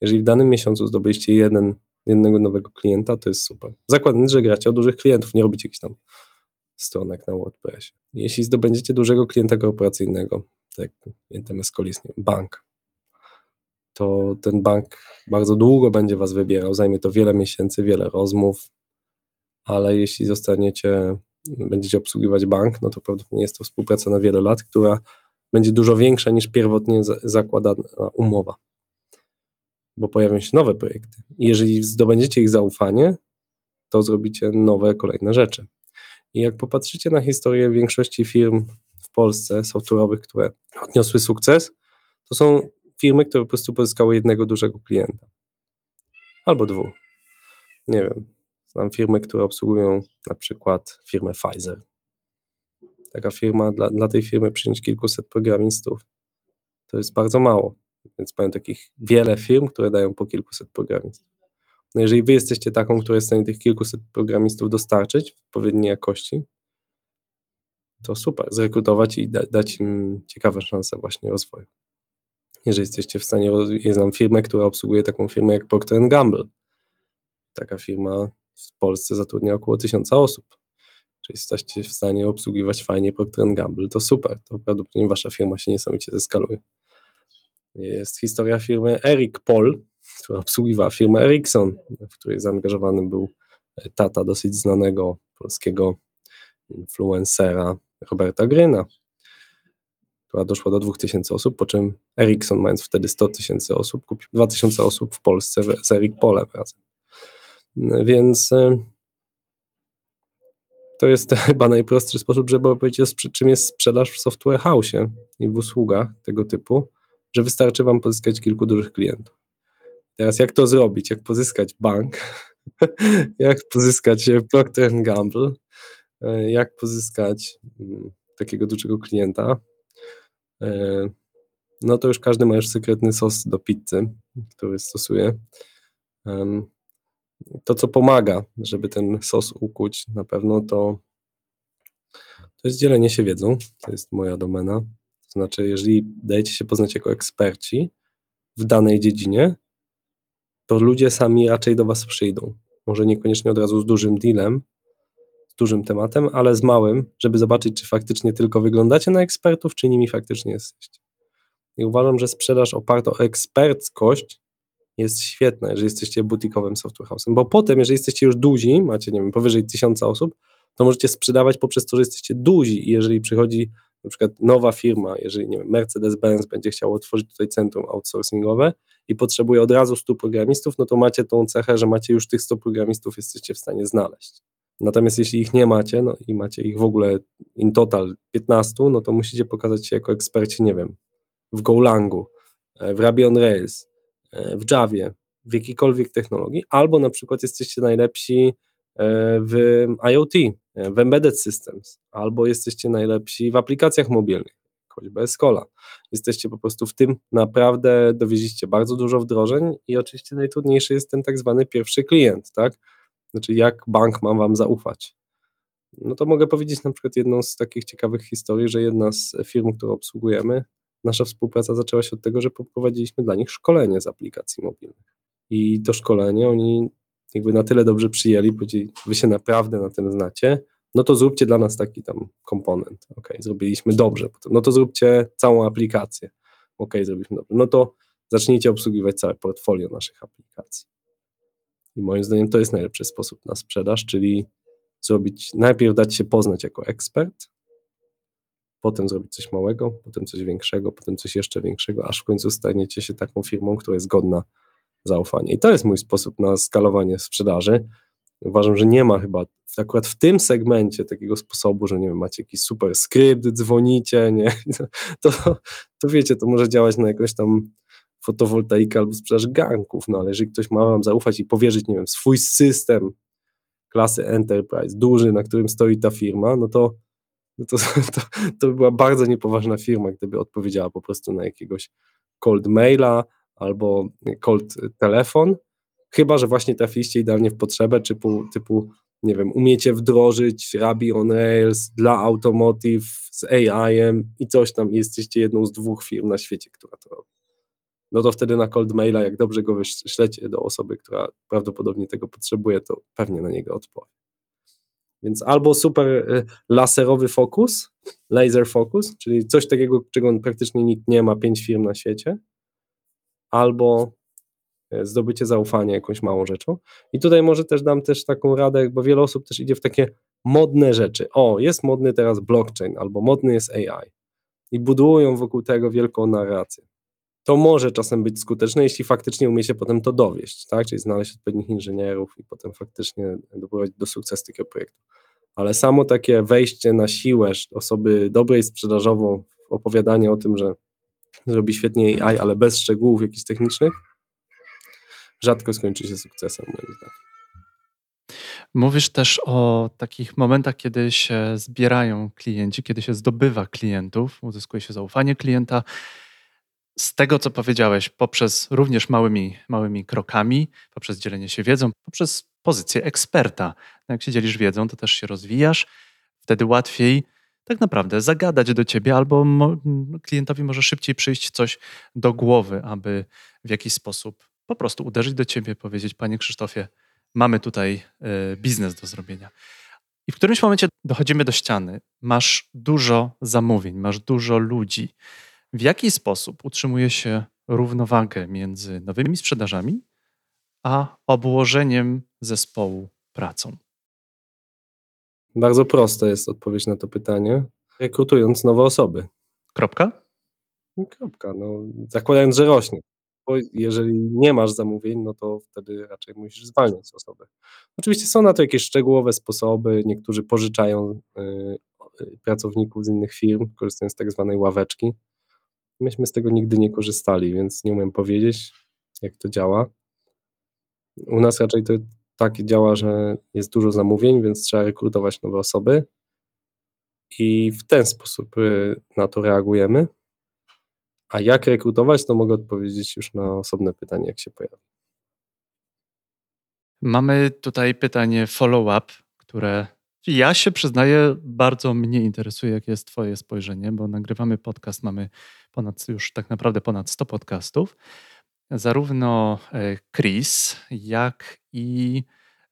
Jeżeli w danym miesiącu zdobyliście jeden, jednego nowego klienta, to jest super. Zakładając, że gracie o dużych klientów, nie robicie jakichś tam stronek na WordPressie. Jeśli zdobędziecie dużego klienta korporacyjnego, tak jak klientem jest Colis, bank, to ten bank bardzo długo będzie Was wybierał. Zajmie to wiele miesięcy, wiele rozmów, ale jeśli zostaniecie, będziecie obsługiwać bank, no to prawdopodobnie jest to współpraca na wiele lat, która będzie dużo większa niż pierwotnie zakładana umowa, bo pojawią się nowe projekty. I jeżeli zdobędziecie ich zaufanie, to zrobicie nowe, kolejne rzeczy. I jak popatrzycie na historię większości firm w Polsce software'owych, które odniosły sukces, to są firmy, które po prostu pozyskały jednego dużego klienta. Albo dwóch. Nie wiem. Znam firmy, które obsługują na przykład firmę Pfizer. Taka firma, dla, dla tej firmy przyjąć kilkuset programistów to jest bardzo mało. Więc mają takich wiele firm, które dają po kilkuset programistów. No jeżeli wy jesteście taką, która jest w stanie tych kilkuset programistów dostarczyć w odpowiedniej jakości, to super, zrekrutować i da, dać im ciekawe szanse właśnie rozwoju jeżeli jesteście w stanie, ja znam firmę, która obsługuje taką firmę jak Procter Gamble. Taka firma w Polsce zatrudnia około tysiąca osób. Czyli jesteście w stanie obsługiwać fajnie Procter Gamble, to super, to prawdopodobnie wasza firma się niesamowicie zeskaluje. Jest historia firmy Eric Paul, która obsługiwała firmę Ericsson, w której zaangażowany był tata dosyć znanego polskiego influencera Roberta Gryna, która doszła do 2000 osób, po czym Ericsson, mając wtedy 100 tysięcy osób, kupił 2000 osób w Polsce z Eric Polem razem. Więc e, to jest chyba najprostszy sposób, żeby opowiedzieć, czym jest sprzedaż w software house i w usługach tego typu, że wystarczy Wam pozyskać kilku dużych klientów. Teraz jak to zrobić? Jak pozyskać bank? jak pozyskać Procter Gamble? E, jak pozyskać mm, takiego dużego klienta? E, no to już każdy ma już sekretny sos do pizzy, który stosuje. To, co pomaga, żeby ten sos ukuć, na pewno to, to jest dzielenie się wiedzą. To jest moja domena. To znaczy, jeżeli dajecie się poznać jako eksperci w danej dziedzinie, to ludzie sami raczej do Was przyjdą. Może niekoniecznie od razu z dużym dealem, dużym tematem, ale z małym, żeby zobaczyć, czy faktycznie tylko wyglądacie na ekspertów, czy nimi faktycznie jesteście. I uważam, że sprzedaż oparta o eksperckość jest świetna, jeżeli jesteście butikowym software house'em, bo potem, jeżeli jesteście już duzi, macie, nie wiem, powyżej tysiąca osób, to możecie sprzedawać poprzez to, że jesteście duzi i jeżeli przychodzi na przykład nowa firma, jeżeli nie wiem, Mercedes-Benz będzie chciał otworzyć tutaj centrum outsourcingowe i potrzebuje od razu 100 programistów, no to macie tą cechę, że macie już tych 100 programistów, jesteście w stanie znaleźć. Natomiast jeśli ich nie macie, no i macie ich w ogóle in total 15, no to musicie pokazać się jako eksperci, nie wiem, w Golangu, e, w Ruby on Rails, e, w Javie, w jakiejkolwiek technologii, albo na przykład jesteście najlepsi e, w IoT, w embedded systems, albo jesteście najlepsi w aplikacjach mobilnych, choćby Escola. Jesteście po prostu w tym naprawdę, dowieziście bardzo dużo wdrożeń i oczywiście najtrudniejszy jest ten tak zwany pierwszy klient, tak? Znaczy jak bank ma wam zaufać. No to mogę powiedzieć na przykład jedną z takich ciekawych historii, że jedna z firm, którą obsługujemy, nasza współpraca zaczęła się od tego, że poprowadziliśmy dla nich szkolenie z aplikacji mobilnych. I to szkolenie oni jakby na tyle dobrze przyjęli, powiedzieli, wy się naprawdę na tym znacie, no to zróbcie dla nas taki tam komponent. Ok, zrobiliśmy dobrze, no to zróbcie całą aplikację. Ok, zrobiliśmy dobrze. No to zacznijcie obsługiwać całe portfolio naszych aplikacji. I moim zdaniem to jest najlepszy sposób na sprzedaż, czyli zrobić, najpierw dać się poznać jako ekspert, potem zrobić coś małego, potem coś większego, potem coś jeszcze większego, aż w końcu staniecie się taką firmą, która jest godna zaufania. I to jest mój sposób na skalowanie sprzedaży. Uważam, że nie ma chyba akurat w tym segmencie takiego sposobu, że nie wiem, macie jakiś super skrypt, dzwonicie, nie? To, to wiecie, to może działać na jakąś tam fotowoltaikę albo sprzedaż garnków, no ale jeżeli ktoś ma wam zaufać i powierzyć, nie wiem, swój system klasy Enterprise, duży, na którym stoi ta firma, no to no to, to, to by była bardzo niepoważna firma, gdyby odpowiedziała po prostu na jakiegoś cold maila albo cold telefon, chyba, że właśnie trafiliście idealnie w potrzebę, typu, typu nie wiem, umiecie wdrożyć Ruby on Rails dla Automotive z AI-em i coś tam, jesteście jedną z dwóch firm na świecie, która to robi. No to wtedy na cold maila, jak dobrze go wyślecie do osoby, która prawdopodobnie tego potrzebuje, to pewnie na niego odpowie. Więc albo super y, laserowy fokus, laser focus, czyli coś takiego, czego praktycznie nikt nie ma, pięć firm na świecie, albo e, zdobycie zaufania jakąś małą rzeczą. I tutaj może też dam też taką radę, bo wiele osób też idzie w takie modne rzeczy. O, jest modny teraz blockchain, albo modny jest AI. I budują wokół tego wielką narrację. To może czasem być skuteczne, jeśli faktycznie umie się potem to dowieść, tak? Czyli znaleźć odpowiednich inżynierów i potem faktycznie doprowadzić do sukcesu takiego projektu. Ale samo takie wejście na siłę osoby dobrej sprzedażowo, opowiadanie o tym, że zrobi świetnie AI, ale bez szczegółów jakichś technicznych, rzadko skończy się sukcesem, moim zdaniem. Mówisz też o takich momentach, kiedy się zbierają klienci, kiedy się zdobywa klientów, uzyskuje się zaufanie klienta. Z tego, co powiedziałeś, poprzez również małymi, małymi krokami, poprzez dzielenie się wiedzą, poprzez pozycję eksperta. No jak się dzielisz wiedzą, to też się rozwijasz, wtedy łatwiej tak naprawdę zagadać do ciebie, albo mo klientowi może szybciej przyjść coś do głowy, aby w jakiś sposób po prostu uderzyć do ciebie, powiedzieć: Panie Krzysztofie, mamy tutaj y, biznes do zrobienia. I w którymś momencie dochodzimy do ściany. Masz dużo zamówień, masz dużo ludzi. W jaki sposób utrzymuje się równowagę między nowymi sprzedażami a obłożeniem zespołu pracą? Bardzo prosta jest odpowiedź na to pytanie. Rekrutując nowe osoby. Kropka? Kropka. No, zakładając, że rośnie. Bo jeżeli nie masz zamówień, no to wtedy raczej musisz zwalniać osoby. Oczywiście są na to jakieś szczegółowe sposoby. Niektórzy pożyczają y, y, pracowników z innych firm, korzystają z tak zwanej ławeczki. Myśmy z tego nigdy nie korzystali, więc nie umiem powiedzieć, jak to działa. U nas raczej to tak działa, że jest dużo zamówień, więc trzeba rekrutować nowe osoby i w ten sposób y, na to reagujemy. A jak rekrutować, to mogę odpowiedzieć już na osobne pytanie, jak się pojawi. Mamy tutaj pytanie follow-up, które ja się przyznaję, bardzo mnie interesuje, jakie jest Twoje spojrzenie, bo nagrywamy podcast, mamy ponad już tak naprawdę ponad 100 podcastów. Zarówno e, Chris, jak i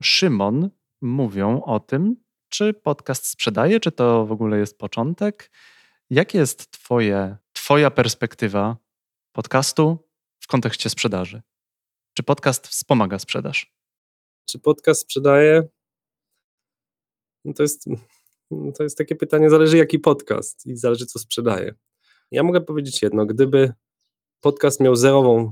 Szymon mówią o tym, czy podcast sprzedaje, czy to w ogóle jest początek. Jakie jest twoje, Twoja perspektywa podcastu w kontekście sprzedaży? Czy podcast wspomaga sprzedaż? Czy podcast sprzedaje? No to, jest, to jest takie pytanie, zależy jaki podcast i zależy co sprzedaje. Ja mogę powiedzieć jedno, gdyby podcast miał zerową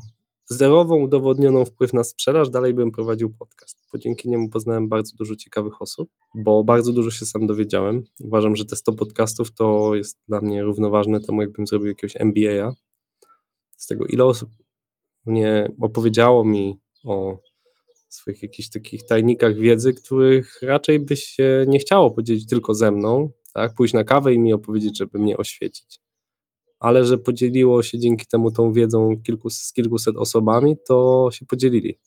zerową udowodnioną wpływ na sprzedaż, dalej bym prowadził podcast, bo dzięki niemu poznałem bardzo dużo ciekawych osób, bo bardzo dużo się sam dowiedziałem. Uważam, że te 100 podcastów to jest dla mnie równoważne temu, jakbym zrobił jakiegoś MBA. Z tego, ile osób mnie opowiedziało mi o swoich jakichś takich tajnikach wiedzy, których raczej by się nie chciało podzielić tylko ze mną, tak? pójść na kawę i mi opowiedzieć, żeby mnie oświecić ale że podzieliło się dzięki temu tą wiedzą kilku, z kilkuset osobami, to się podzielili.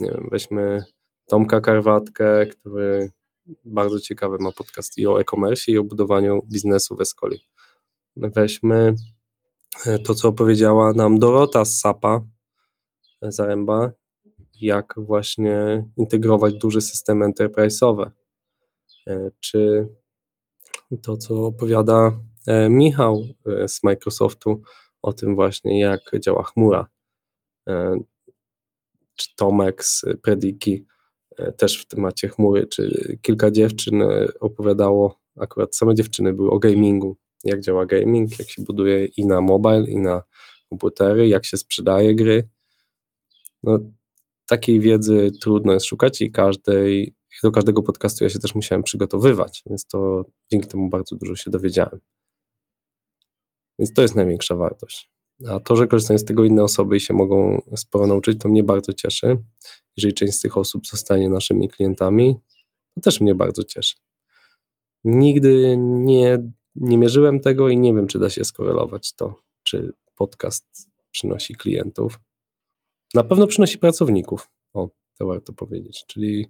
Nie wiem, weźmy Tomka Karwatkę, który bardzo ciekawy ma podcast i o e-commerce i o budowaniu biznesu w Escoli. Weźmy e, to, co opowiedziała nam Dorota z SAPA e, Zaręba, jak właśnie integrować duże systemy enterprise'owe, czy to, co opowiada E, Michał e, z Microsoftu o tym właśnie, jak działa chmura. E, czy Tomek z Prediki też w temacie chmury, czy kilka dziewczyn opowiadało, akurat same dziewczyny były o gamingu, jak działa gaming, jak się buduje i na mobile, i na komputery, jak się sprzedaje gry. No, takiej wiedzy trudno jest szukać i każdej, do każdego podcastu ja się też musiałem przygotowywać, więc to dzięki temu bardzo dużo się dowiedziałem. Więc to jest największa wartość. A to, że korzystają z tego inne osoby i się mogą sporo nauczyć, to mnie bardzo cieszy. Jeżeli część z tych osób zostanie naszymi klientami, to też mnie bardzo cieszy. Nigdy nie, nie mierzyłem tego i nie wiem, czy da się skorelować to, czy podcast przynosi klientów. Na pewno przynosi pracowników. O, to warto powiedzieć. Czyli.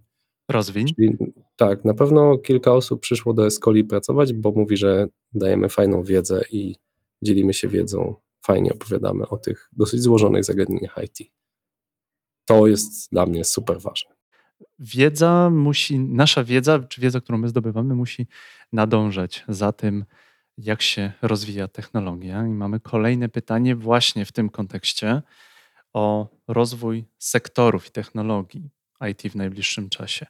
Rozwiń. Czyli, tak, na pewno kilka osób przyszło do Escoli pracować, bo mówi, że dajemy fajną wiedzę i dzielimy się wiedzą, fajnie opowiadamy o tych dosyć złożonych zagadnieniach IT. To jest dla mnie super ważne. Wiedza musi, nasza wiedza, czy wiedza, którą my zdobywamy, musi nadążać za tym, jak się rozwija technologia. I mamy kolejne pytanie właśnie w tym kontekście o rozwój sektorów i technologii IT w najbliższym czasie.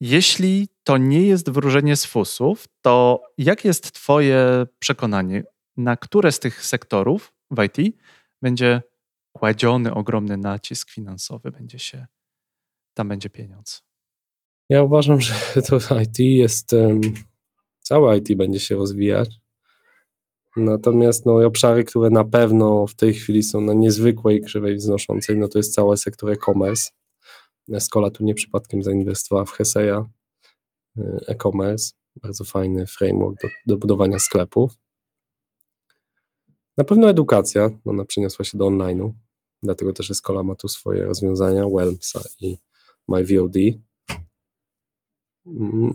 Jeśli to nie jest wróżenie z fusów, to jakie jest Twoje przekonanie? na które z tych sektorów w IT będzie kładziony ogromny nacisk finansowy, będzie się, tam będzie pieniądz. Ja uważam, że to IT jest, um, całe IT będzie się rozwijać. Natomiast no, obszary, które na pewno w tej chwili są na niezwykłej krzywej wznoszącej, no to jest cały sektor e-commerce. Escola tu nie przypadkiem zainwestowała w Heseya y, e-commerce, bardzo fajny framework do, do budowania sklepów. Na pewno edukacja, ona przeniosła się do online'u, dlatego też Escola ma tu swoje rozwiązania, Wellmsa i MyVOD,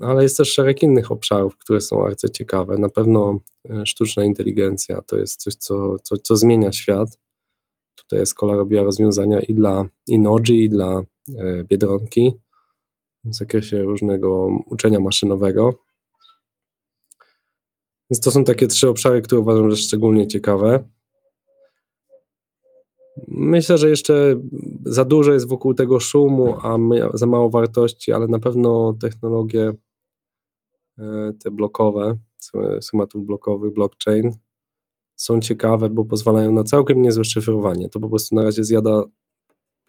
ale jest też szereg innych obszarów, które są bardzo ciekawe. Na pewno e, sztuczna inteligencja to jest coś, co, co, co zmienia świat. Tutaj Escola robiła rozwiązania i dla Inoji, i dla e, Biedronki. w zakresie różnego uczenia maszynowego. Więc to są takie trzy obszary, które uważam, że szczególnie ciekawe. Myślę, że jeszcze za dużo jest wokół tego szumu, a my, za mało wartości, ale na pewno technologie e, te blokowe, schematów blokowych, blockchain, są ciekawe, bo pozwalają na całkiem niezłe szyfrowanie. To po prostu na razie zjada,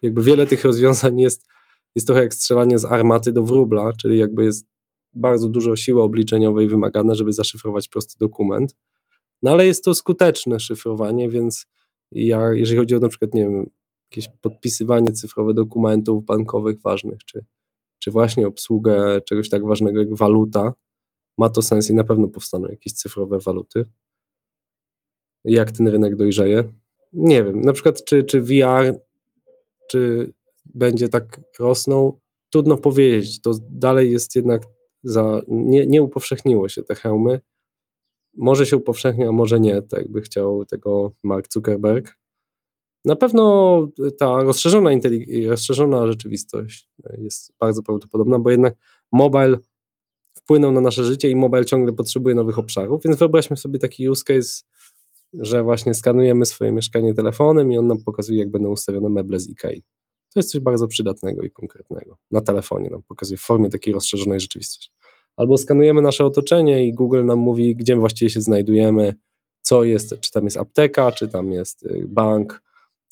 jakby wiele tych rozwiązań jest, jest trochę jak strzelanie z armaty do wróbla, czyli jakby jest bardzo dużo siły obliczeniowej wymagane, żeby zaszyfrować prosty dokument. No ale jest to skuteczne szyfrowanie, więc ja, jeżeli chodzi o na przykład, nie wiem, jakieś podpisywanie cyfrowe dokumentów bankowych ważnych, czy, czy właśnie obsługę czegoś tak ważnego jak waluta, ma to sens i na pewno powstaną jakieś cyfrowe waluty. Jak ten rynek dojrzeje? Nie wiem, na przykład czy, czy VR, czy będzie tak rosnął, trudno powiedzieć. To dalej jest jednak za, nie, nie upowszechniło się te hełmy. Może się upowszechnia, a może nie, tak jakby chciał tego Mark Zuckerberg. Na pewno ta rozszerzona, rozszerzona rzeczywistość jest bardzo prawdopodobna, bo jednak mobile wpłynął na nasze życie i mobile ciągle potrzebuje nowych obszarów, więc wyobraźmy sobie taki use case, że właśnie skanujemy swoje mieszkanie telefonem i on nam pokazuje, jak będą ustawione meble z IKEA. To jest coś bardzo przydatnego i konkretnego. Na telefonie nam pokazuje w formie takiej rozszerzonej rzeczywistości. Albo skanujemy nasze otoczenie i Google nam mówi, gdzie właściwie się znajdujemy, co jest, czy tam jest apteka, czy tam jest y, bank,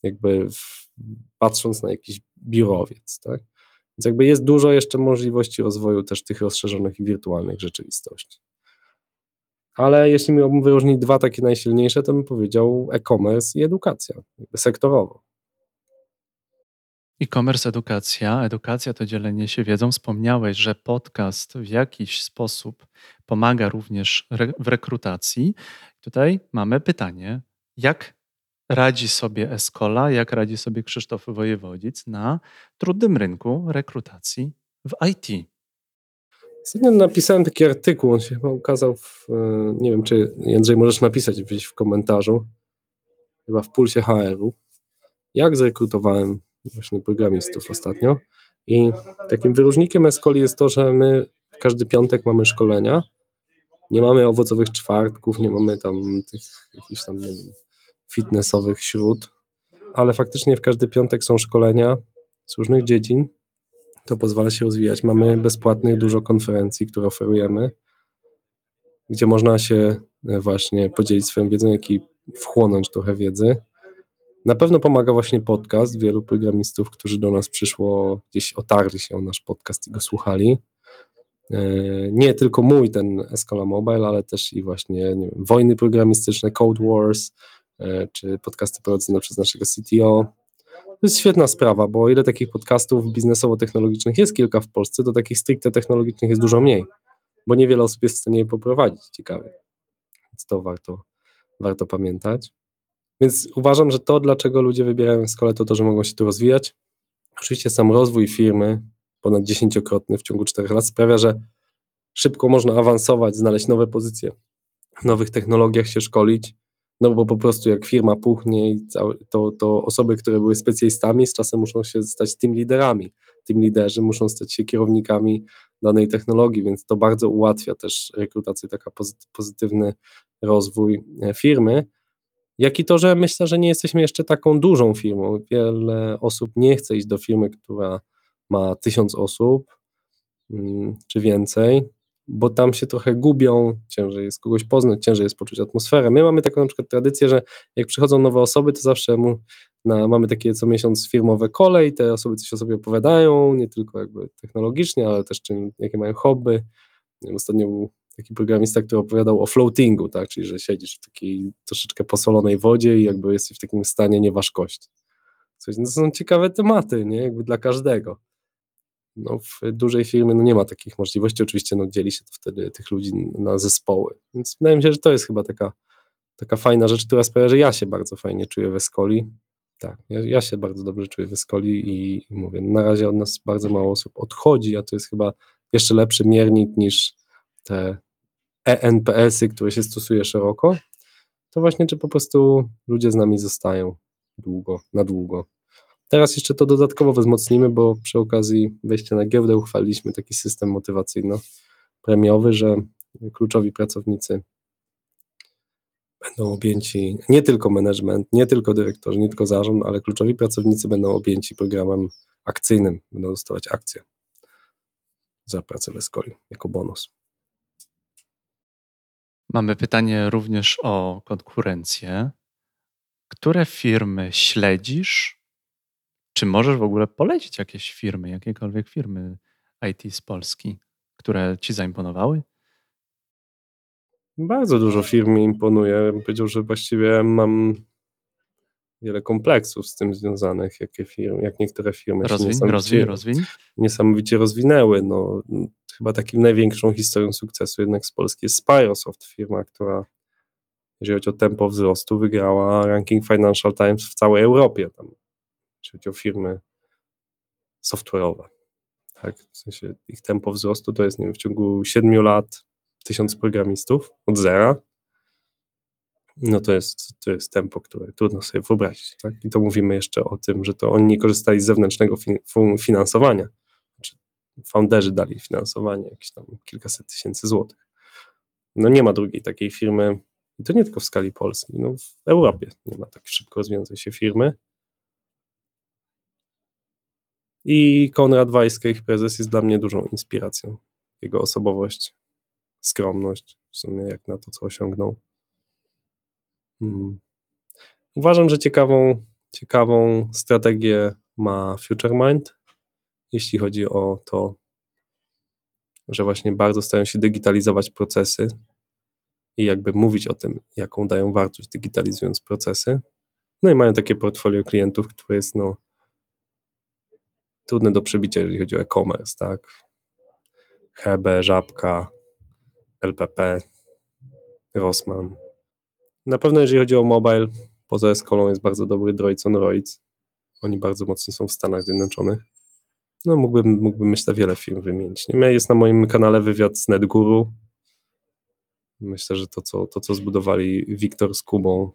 jakby w, patrząc na jakiś biurowiec, tak? Więc jakby jest dużo jeszcze możliwości rozwoju też tych rozszerzonych i wirtualnych rzeczywistości. Ale jeśli miałbym wyróżnić dwa takie najsilniejsze, to bym powiedział e-commerce i edukacja, sektorowo. E-commerce, edukacja. Edukacja to dzielenie się wiedzą. Wspomniałeś, że podcast w jakiś sposób pomaga również re w rekrutacji. Tutaj mamy pytanie, jak radzi sobie Escola, jak radzi sobie Krzysztof Wojewodzic na trudnym rynku rekrutacji w IT? Ostatnio napisałem taki artykuł, on się chyba ukazał w, e, nie wiem czy Jędrzej możesz napisać gdzieś w komentarzu, chyba w Pulsie HR-u, jak zrekrutowałem właśnie programistów ostatnio i takim wyróżnikiem Escoli jest to, że my każdy piątek mamy szkolenia, nie mamy owocowych czwartków, nie mamy tam tych jakichś tam wiem, fitnessowych śród, ale faktycznie w każdy piątek są szkolenia z różnych dziedzin, to pozwala się rozwijać. Mamy bezpłatnych dużo konferencji, które oferujemy, gdzie można się e, właśnie podzielić swoją wiedzą, jak i wchłonąć trochę wiedzy. Na pewno pomaga właśnie podcast. Wielu programistów, którzy do nas przyszło, gdzieś otarli się o nasz podcast i go słuchali. E, nie tylko mój, ten Escola Mobile, ale też i właśnie wiem, wojny programistyczne, Code Wars, e, czy podcasty prowadzone przez naszego CTO. To jest świetna sprawa, bo ile takich podcastów biznesowo-technologicznych jest kilka w Polsce, to takich stricte technologicznych jest dużo mniej, bo niewiele osób jest w stanie je poprowadzić ciekawie. Więc to warto, warto pamiętać. Więc uważam, że to, dlaczego ludzie wybierają szkole, to to, że mogą się tu rozwijać. Oczywiście sam rozwój firmy, ponad dziesięciokrotny w ciągu czterech lat, sprawia, że szybko można awansować, znaleźć nowe pozycje, w nowych technologiach się szkolić, no bo po prostu jak firma puchnie, to, to osoby, które były specjalistami, z czasem muszą się stać tym liderami. Tym liderzy muszą stać się kierownikami danej technologii, więc to bardzo ułatwia też rekrutację, taka pozytywny rozwój e, firmy. Jak i to, że myślę, że nie jesteśmy jeszcze taką dużą firmą. Wiele osób nie chce iść do firmy, która ma tysiąc osób mm, czy więcej, bo tam się trochę gubią, ciężej jest kogoś poznać, ciężej jest poczuć atmosferę. My mamy taką na przykład tradycję, że jak przychodzą nowe osoby, to zawsze mu, na, mamy takie co miesiąc firmowe kole i te osoby coś o sobie opowiadają, nie tylko jakby technologicznie, ale też czym, jakie mają hobby. Ostatnio był taki programista, który opowiadał o floatingu, tak, czyli że siedzisz w takiej troszeczkę posolonej wodzie i jakby jesteś w takim stanie nieważkości. Coś, no to są ciekawe tematy, nie, jakby dla każdego no, w dużej firmie no, nie ma takich możliwości. Oczywiście no, dzieli się wtedy tych ludzi na zespoły. Więc wydaje mi się, że to jest chyba taka, taka fajna rzecz, która sprawia, że ja się bardzo fajnie czuję w Escoli. Tak, ja, ja się bardzo dobrze czuję w Escoli i, i mówię, na razie od nas bardzo mało osób odchodzi, a to jest chyba jeszcze lepszy miernik niż te ENPS-y, które się stosuje szeroko. To właśnie, czy po prostu ludzie z nami zostają długo, na długo. Teraz jeszcze to dodatkowo wzmocnimy, bo przy okazji wejścia na giełdę uchwaliliśmy taki system motywacyjno-premiowy, że kluczowi pracownicy będą objęci nie tylko management, nie tylko dyrektorzy, nie tylko zarząd, ale kluczowi pracownicy będą objęci programem akcyjnym, będą dostawać akcje za pracę w Escoli jako bonus. Mamy pytanie również o konkurencję. Które firmy śledzisz? Czy możesz w ogóle polecić jakieś firmy, jakiekolwiek firmy IT z Polski, które ci zaimponowały? Bardzo dużo firm mi imponuje. Powiedział, że właściwie mam wiele kompleksów z tym związanych, jakie firmy, jak niektóre firmy rozwiń, się rozwiń, rozwiń. niesamowicie rozwinęły. No, chyba takim największą historią sukcesu jednak z Polski jest Spyrosoft, firma, która jeżeli chodzi o tempo wzrostu, wygrała ranking Financial Times w całej Europie, tam, jeżeli chodzi o firmy software'owe. Tak? W sensie ich tempo wzrostu to jest nie wiem, w ciągu 7 lat tysiąc programistów od zera, no to jest, to jest tempo, które trudno sobie wyobrazić. Tak? I to mówimy jeszcze o tym, że to oni nie korzystali z zewnętrznego finansowania. Znaczy, founderzy dali finansowanie, jakieś tam kilkaset tysięcy złotych. No nie ma drugiej takiej firmy, i to nie tylko w skali Polski, no w Europie nie ma tak szybko rozwijającej się firmy. I Konrad Wajska, ich prezes, jest dla mnie dużą inspiracją. Jego osobowość, skromność, w sumie jak na to, co osiągnął. Hmm. Uważam, że ciekawą, ciekawą strategię ma FutureMind, jeśli chodzi o to, że właśnie bardzo starają się digitalizować procesy i jakby mówić o tym, jaką dają wartość digitalizując procesy. No i mają takie portfolio klientów, które jest no, trudne do przebicia, jeżeli chodzi o e-commerce, tak? Hebe, Żabka, LPP, Rossmann. Na pewno jeżeli chodzi o mobile, poza Eskolą jest bardzo dobry Droids on Roids. Oni bardzo mocno są w Stanach Zjednoczonych. No mógłbym, mógłbym myślę wiele firm wymienić. Jest na moim kanale wywiad z NetGuru. Myślę, że to co, to, co zbudowali Wiktor z Kubą,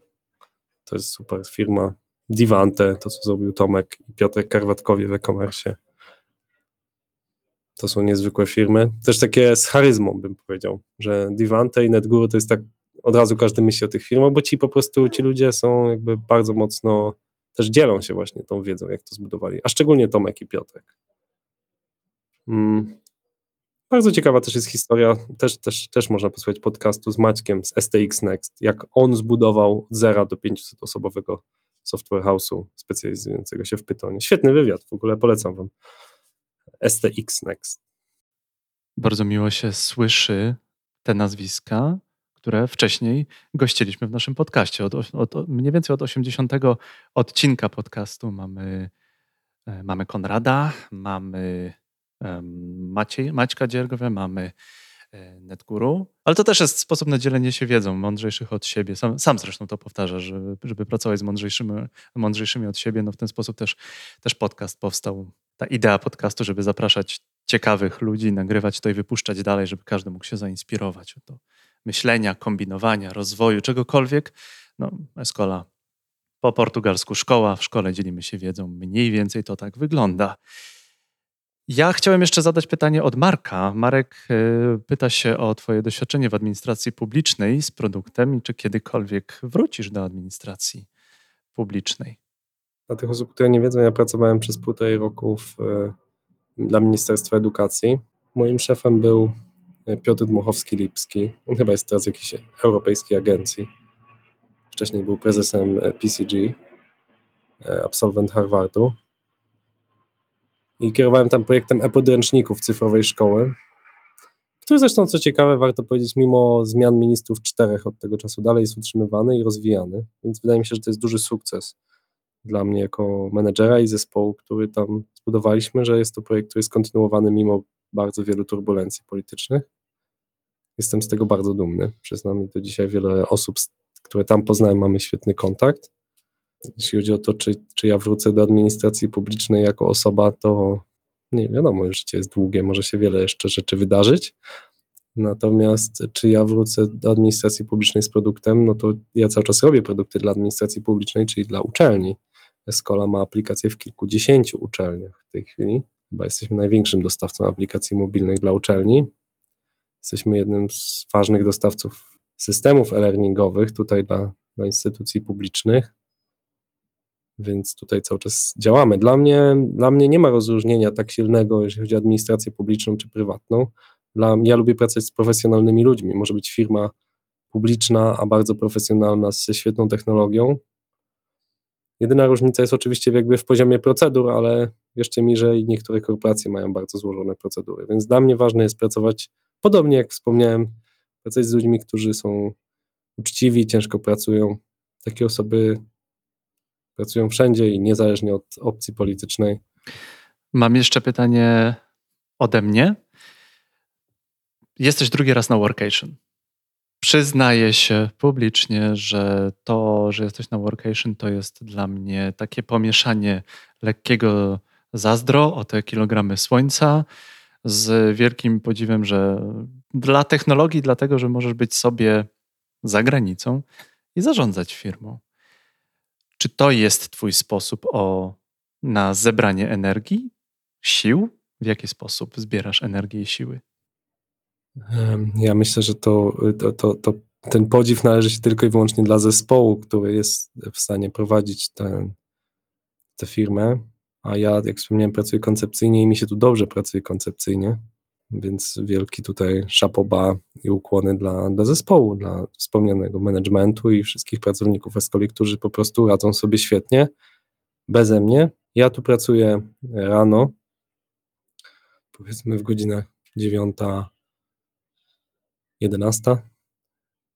to jest super firma. Divante, to co zrobił Tomek i Piotr Karwatkowie w e-commerce. To są niezwykłe firmy. Też takie z charyzmą bym powiedział, że Divante i NetGuru to jest tak, od razu każdy myśli o tych firmach, bo ci po prostu, ci ludzie są jakby bardzo mocno, też dzielą się właśnie tą wiedzą, jak to zbudowali, a szczególnie Tomek i Piotrek. Mm. Bardzo ciekawa też jest historia, też, też, też można posłuchać podcastu z Maćkiem z STX Next, jak on zbudował od zera do 500 osobowego software house'u specjalizującego się w Pythonie. Świetny wywiad, w ogóle polecam wam. STX Next. Bardzo miło się słyszy te nazwiska, które wcześniej gościliśmy w naszym podcaście. Od, od, mniej więcej od 80 odcinka podcastu mamy, e, mamy Konrada, mamy Maciej, Maćka Dziergowę, mamy e, NetGuru, ale to też jest sposób na dzielenie się wiedzą, mądrzejszych od siebie. Sam, sam zresztą to powtarza, żeby, żeby pracować z mądrzejszymi, mądrzejszymi od siebie. No w ten sposób też, też podcast powstał. Ta idea podcastu, żeby zapraszać ciekawych ludzi, nagrywać to i wypuszczać dalej, żeby każdy mógł się zainspirować do myślenia, kombinowania, rozwoju, czegokolwiek. No, Escola po portugalsku szkoła, w szkole dzielimy się wiedzą, mniej więcej to tak wygląda. Ja chciałem jeszcze zadać pytanie od Marka. Marek y, pyta się o Twoje doświadczenie w administracji publicznej z produktem i czy kiedykolwiek wrócisz do administracji publicznej. Dla tych osób, które nie wiedzą, ja pracowałem przez półtorej roku w, y, dla Ministerstwa Edukacji. Moim szefem był Piotr Dmuchowski-Lipski. On chyba jest teraz w jakiejś europejskiej agencji. Wcześniej był prezesem PCG, absolwent Harvardu i kierowałem tam projektem e-podręczników cyfrowej szkoły, który zresztą, co ciekawe, warto powiedzieć, mimo zmian ministrów czterech od tego czasu dalej jest utrzymywany i rozwijany, więc wydaje mi się, że to jest duży sukces dla mnie jako menedżera i zespołu, który tam zbudowaliśmy, że jest to projekt, który jest kontynuowany mimo bardzo wielu turbulencji politycznych. Jestem z tego bardzo dumny. Przyznam mi to dzisiaj wiele osób, które tam poznałem, mamy świetny kontakt jeśli chodzi o to, czy, czy ja wrócę do administracji publicznej jako osoba, to nie wiadomo, życie jest długie, może się wiele jeszcze rzeczy wydarzyć. Natomiast czy ja wrócę do administracji publicznej z produktem, no to ja cały czas robię produkty dla administracji publicznej, czyli dla uczelni, Escola ma aplikacje w kilkudziesięciu uczelniach w tej chwili. Chyba jesteśmy największym dostawcą aplikacji mobilnych dla uczelni. Jesteśmy jednym z ważnych dostawców systemów e-learningowych tutaj dla, dla instytucji publicznych, więc tutaj cały czas działamy. Dla mnie, dla mnie nie ma rozróżnienia tak silnego, jeżeli chodzi o administrację publiczną czy prywatną. Dla, ja lubię pracować z profesjonalnymi ludźmi. Może być firma publiczna, a bardzo profesjonalna, ze świetną technologią. Jedyna różnica jest oczywiście jakby w poziomie procedur, ale jeszcze mi, że niektóre korporacje mają bardzo złożone procedury, więc dla mnie ważne jest pracować, podobnie jak wspomniałem, pracować z ludźmi, którzy są uczciwi, ciężko pracują. Takie osoby pracują wszędzie i niezależnie od opcji politycznej. Mam jeszcze pytanie ode mnie. Jesteś drugi raz na workation. Przyznaję się publicznie, że to, że jesteś na workation, to jest dla mnie takie pomieszanie lekkiego zazdro o te kilogramy słońca z wielkim podziwem, że dla technologii, dlatego, że możesz być sobie za granicą i zarządzać firmą. Czy to jest Twój sposób o, na zebranie energii, sił? W jaki sposób zbierasz energię i siły? Ja myślę, że to, to, to, to, ten podziw należy się tylko i wyłącznie dla zespołu, który jest w stanie prowadzić tę, tę firmę. A ja, jak wspomniałem, pracuję koncepcyjnie i mi się tu dobrze pracuje koncepcyjnie. Więc wielki tutaj szapoba i ukłony dla, dla zespołu, dla wspomnianego managementu i wszystkich pracowników Escoli, którzy po prostu radzą sobie świetnie, beze mnie. Ja tu pracuję rano, powiedzmy w godzinach 9, 11.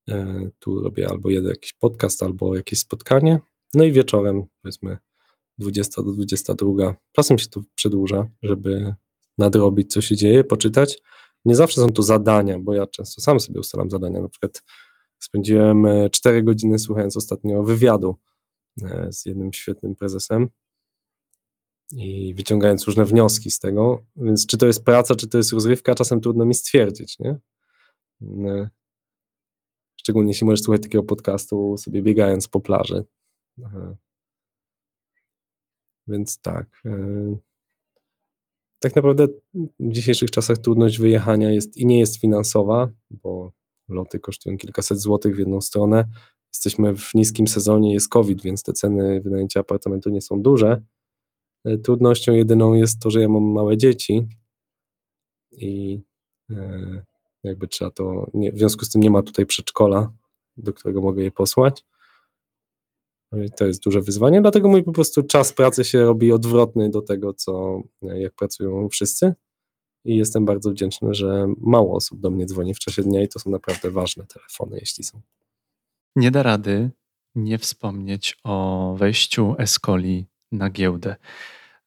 E, tu robię albo jakiś podcast, albo jakieś spotkanie. No i wieczorem, powiedzmy 20 do 22. Czasem się to przedłuża, żeby nadrobić, co się dzieje, poczytać. Nie zawsze są to zadania, bo ja często sam sobie ustalam zadania. Na przykład spędziłem 4 e, godziny słuchając ostatnio wywiadu e, z jednym świetnym prezesem i wyciągając różne wnioski z tego. Więc czy to jest praca, czy to jest rozrywka, czasem trudno mi stwierdzić, nie? E, szczególnie jeśli możesz słuchać takiego podcastu sobie biegając po plaży. Więc tak tak naprawdę w dzisiejszych czasach trudność wyjechania jest i nie jest finansowa, bo loty kosztują kilkaset złotych w jedną stronę. Jesteśmy w niskim sezonie, jest COVID, więc te ceny wynajęcia apartamentu nie są duże. E, trudnością jedyną jest to, że ja mam małe dzieci i e, jakby trzeba to, nie, w związku z tym nie ma tutaj przedszkola, do którego mogę je posłać. To jest duże wyzwanie, dlatego mój po prostu czas pracy się robi odwrotny do tego, co jak pracują wszyscy. I jestem bardzo wdzięczny, że mało osób do mnie dzwoni w czasie dnia i to są naprawdę ważne telefony, jeśli są. Nie da rady nie wspomnieć o wejściu Escoli na giełdę.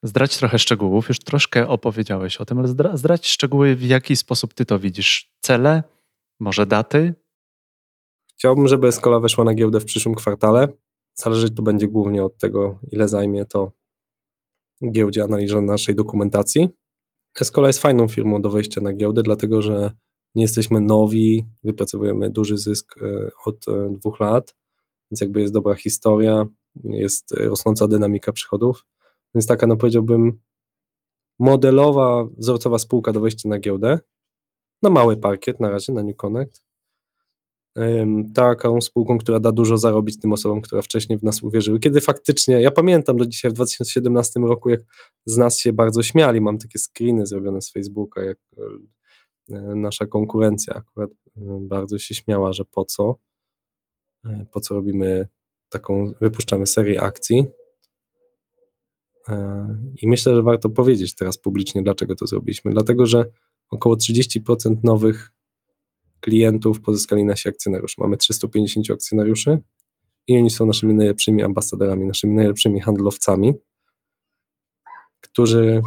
Zdrać trochę szczegółów, już troszkę opowiedziałeś o tym, ale zdrać szczegóły, w jaki sposób ty to widzisz. Cele, może daty? Chciałbym, żeby Escola weszła na giełdę w przyszłym kwartale. Zależeć to będzie głównie od tego, ile zajmie to giełdzie analiza naszej dokumentacji. Escola jest fajną firmą do wejścia na giełdę, dlatego że nie jesteśmy nowi, wypracowujemy duży zysk e, od e, dwóch lat, więc jakby jest dobra historia, jest rosnąca dynamika przychodów, więc taka, no powiedziałbym, modelowa, wzorcowa spółka do wejścia na giełdę, na mały parkiet na razie, na New Connect, taką spółką, która da dużo zarobić tym osobom, które wcześniej w nas uwierzyły. Kiedy faktycznie, ja pamiętam do dzisiaj w 2017 roku, jak z nas się bardzo śmiali, mam takie screeny zrobione z Facebooka, jak e, nasza konkurencja akurat e, bardzo się śmiała, że po co, e, po co robimy taką, wypuszczamy serię akcji. I myślę, że warto powiedzieć teraz publicznie, dlaczego to zrobiliśmy. Dlatego, że około 30% nowych klientów pozyskali nasi akcjonariusze. Mamy 350 akcjonariuszy i oni są naszymi najlepszymi ambasadorami, naszymi najlepszymi handlowcami, którzy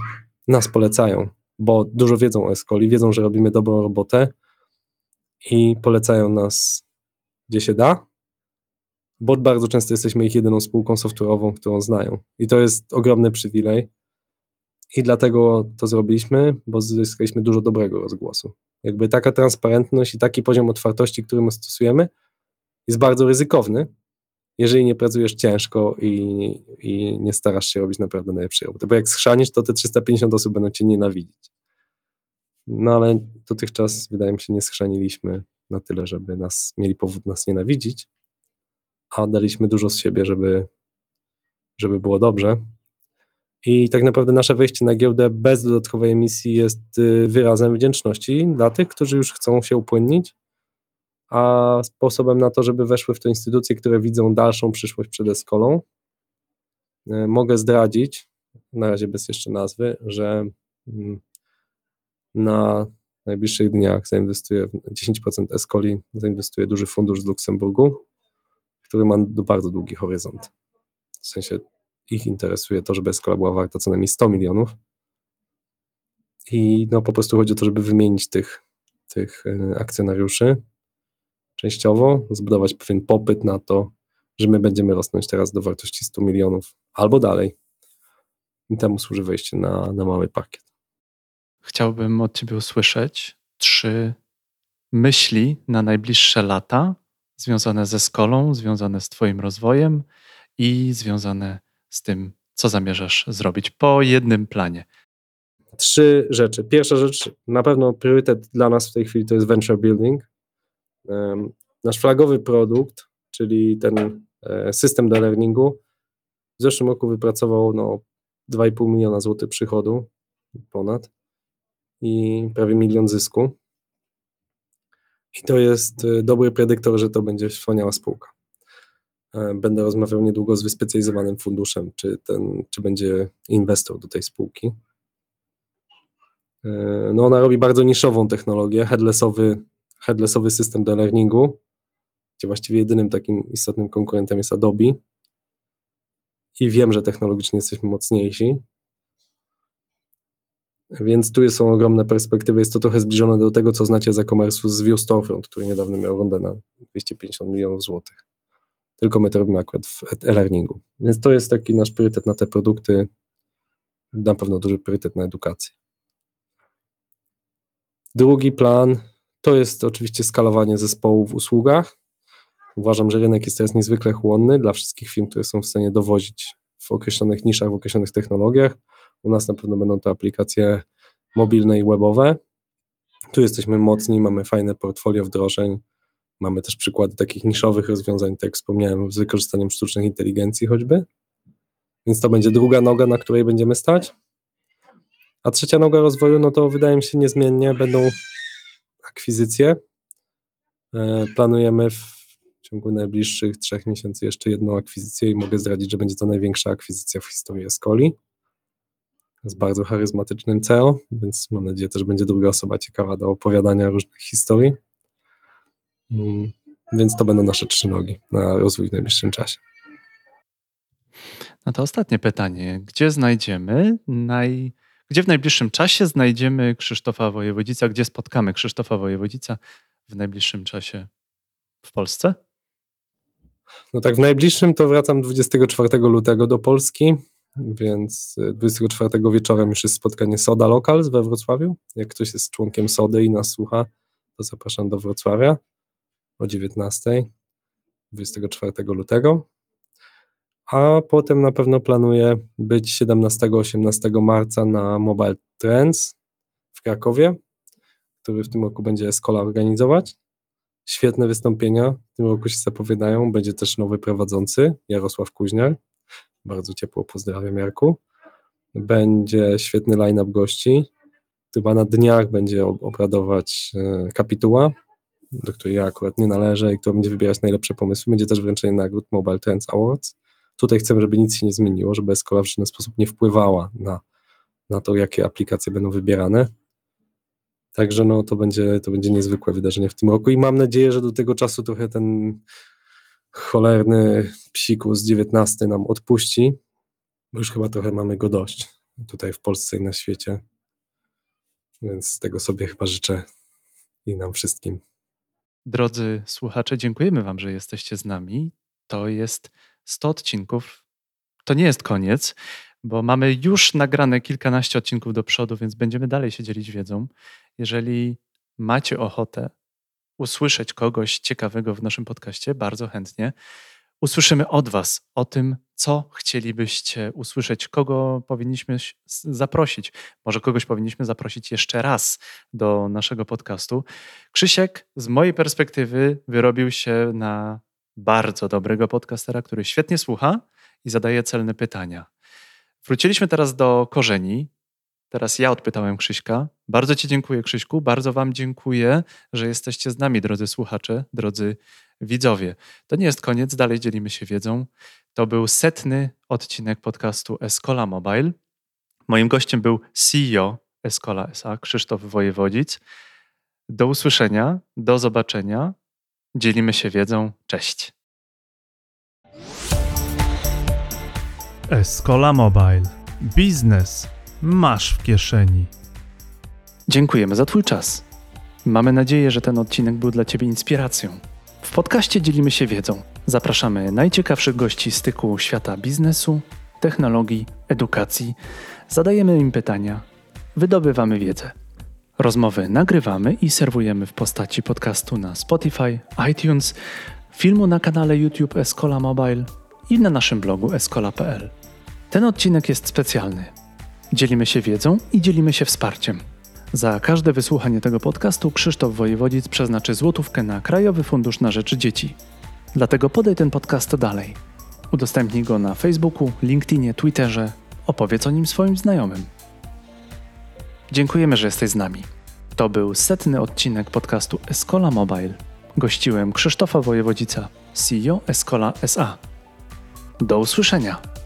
nas polecają, bo dużo wiedzą o Escoli, wiedzą, że robimy dobrą robotę i polecają nas gdzie się da, bo bardzo często jesteśmy ich jedyną spółką software'ową, którą znają. I to jest ogromny przywilej. I dlatego to zrobiliśmy, bo zyskaliśmy dużo dobrego rozgłosu. Jakby taka transparentność i taki poziom otwartości, który my stosujemy, jest bardzo ryzykowny jeżeli nie pracujesz ciężko i, i nie starasz się robić naprawdę najlepszej roboty. Bo jak schrzanisz, to te 350 osób będą cię nienawidzić. No ale dotychczas, wydaje mi się, nie schrzaniliśmy na tyle, żeby nas mieli powód nas nienawidzić, a daliśmy dużo z siebie, żeby, żeby było dobrze. I tak naprawdę nasze wejście na giełdę bez dodatkowej emisji jest y, wyrazem wdzięczności dla tych, którzy już chcą się upłynnić, a sposobem na to, żeby weszły w te instytucje, które widzą dalszą przyszłość przed Eskolą. Y, mogę zdradzić, na razie bez jeszcze nazwy, że mm, na najbliższych dniach zainwestuję 10% Escoli, zainwestuje duży fundusz z Luksemburgu, który ma bardzo długi horyzont. W sensie ich interesuje to, żeby Escola była warta co najmniej 100 milionów. I no po prostu chodzi o to, żeby wymienić tych, tych e, akcjonariuszy częściowo, zbudować pewien popyt na to, że my będziemy rosnąć teraz do wartości 100 milionów albo dalej. I temu służy wejście na, na mały pakiet. Chciałbym od Ciebie usłyszeć trzy myśli na najbliższe lata związane ze skolą, związane z Twoim rozwojem i związane z tym, co zamierzasz zrobić po jednym planie. Trzy rzeczy. Pierwsza rzecz, na pewno priorytet dla nas w tej chwili to jest venture building. Nasz flagowy produkt, czyli ten e, system do learningu, w zeszłym roku wypracował no, 2,5 miliona złotych przychodu ponad i prawie milion zysku. I to jest e, dobry predyktor, że to będzie wspaniała spółka. E, będę rozmawiał niedługo z wyspecjalizowanym funduszem, czy, ten, czy będzie inwestor do tej spółki. E, no ona robi bardzo niszową technologię, headlessowy, headlessowy system do learningu, gdzie właściwie jedynym takim istotnym konkurentem jest Adobe. I wiem, że technologicznie jesteśmy mocniejsi, więc tu są ogromne perspektywy. Jest to trochę zbliżone do tego, co znacie za komersu z View Storefront, który niedawno miał rundę na 250 milionów złotych. Tylko my to robimy akurat w e-learningu. Więc to jest taki nasz priorytet na te produkty. Na pewno duży priorytet na edukację. Drugi plan to jest oczywiście skalowanie zespołu w usługach. Uważam, że rynek jest teraz niezwykle chłonny dla wszystkich firm, które są w stanie dowozić w określonych niszach, w określonych technologiach. U nas na pewno będą to aplikacje mobilne i webowe. Tu jesteśmy mocni, mamy fajne portfolio wdrożeń, mamy też przykłady takich niszowych rozwiązań, tak jak wspomniałem, z wykorzystaniem sztucznej inteligencji choćby. Więc to będzie druga noga, na której będziemy stać. A trzecia noga rozwoju, no to wydaje mi się niezmiennie będą akwizycje. E, planujemy w ciągu najbliższych trzech miesięcy jeszcze jedną akwizycję i mogę zdradzić, że będzie to największa akwizycja w historii Escoli z bardzo charyzmatycznym CEO, więc mam nadzieję też będzie druga osoba ciekawa do opowiadania różnych historii. Mm, więc to będą nasze trzy nogi na rozwój w najbliższym czasie. No to ostatnie pytanie. Gdzie znajdziemy naj... Gdzie w najbliższym czasie znajdziemy Krzysztofa Wojewodzica? Gdzie spotkamy Krzysztofa Wojewodzica w najbliższym czasie w Polsce? No tak, w najbliższym to wracam 24 lutego do Polski. Więc 24 e, wieczorem już jest spotkanie Soda Locals we Wrocławiu. Jak ktoś jest członkiem Sody i nas słucha, to zapraszam do Wrocławia o 19 24 lutego. A potem na pewno planuję być 17-18 marca na Mobile Trends w Krakowie, który w tym roku będzie Escola organizować. Świetne wystąpienia w tym roku się zapowiadają. Będzie też nowy prowadzący, Jarosław Kuźniar, bardzo ciepło pozdrawiam Jarku. Będzie świetny line-up gości. Chyba na dniach będzie obradować e, kapituła, do której ja akurat nie należę i kto będzie wybierać najlepsze pomysły. Będzie też wręczenie nagród Mobile Trends Awards. Tutaj chcemy, żeby nic się nie zmieniło, żeby Escola w żaden sposób nie wpływała na, na to, jakie aplikacje będą wybierane. Także no, to, będzie, to będzie niezwykłe wydarzenie w tym roku i mam nadzieję, że do tego czasu trochę ten cholerny psikus 19 nam odpuści, bo już chyba trochę mamy go dość tutaj w Polsce i na świecie. Więc tego sobie chyba życzę i nam wszystkim. Drodzy słuchacze, dziękujemy Wam, że jesteście z nami. To jest 100 odcinków. To nie jest koniec, bo mamy już nagrane kilkanaście odcinków do przodu, więc będziemy dalej się dzielić wiedzą. Jeżeli macie ochotę usłyszeć kogoś ciekawego w naszym podcaście, bardzo chętnie usłyszymy od Was o tym, co chcielibyście usłyszeć, kogo powinniśmy zaprosić. Może kogoś powinniśmy zaprosić jeszcze raz do naszego podcastu. Krzysiek, z mojej perspektywy, wyrobił się na bardzo dobrego podcastera, który świetnie słucha i zadaje celne pytania. Wróciliśmy teraz do korzeni. Teraz ja odpytałem Krzyśka. Bardzo Ci dziękuję, Krzyśku. Bardzo Wam dziękuję, że jesteście z nami, drodzy słuchacze, drodzy widzowie. To nie jest koniec, dalej dzielimy się wiedzą. To był setny odcinek podcastu Escola Mobile. Moim gościem był CEO Escola SA, Krzysztof Wojewodzic. Do usłyszenia, do zobaczenia. Dzielimy się wiedzą. Cześć. Escola Mobile. Biznes masz w kieszeni. Dziękujemy za Twój czas. Mamy nadzieję, że ten odcinek był dla Ciebie inspiracją. W podcaście dzielimy się wiedzą. Zapraszamy najciekawszych gości styku świata biznesu, technologii, edukacji. Zadajemy im pytania, wydobywamy wiedzę. Rozmowy nagrywamy i serwujemy w postaci podcastu na Spotify, iTunes, filmu na kanale YouTube Escola Mobile i na naszym blogu escola.pl. Ten odcinek jest specjalny. Dzielimy się wiedzą i dzielimy się wsparciem. Za każde wysłuchanie tego podcastu Krzysztof Wojewodzic przeznaczy złotówkę na Krajowy Fundusz na Rzecz Dzieci. Dlatego podaj ten podcast dalej. Udostępnij go na Facebooku, LinkedInie, Twitterze. Opowiedz o nim swoim znajomym. Dziękujemy, że jesteś z nami. To był setny odcinek podcastu Escola Mobile. Gościłem Krzysztofa Wojewodzica, CEO Escola SA. Do usłyszenia.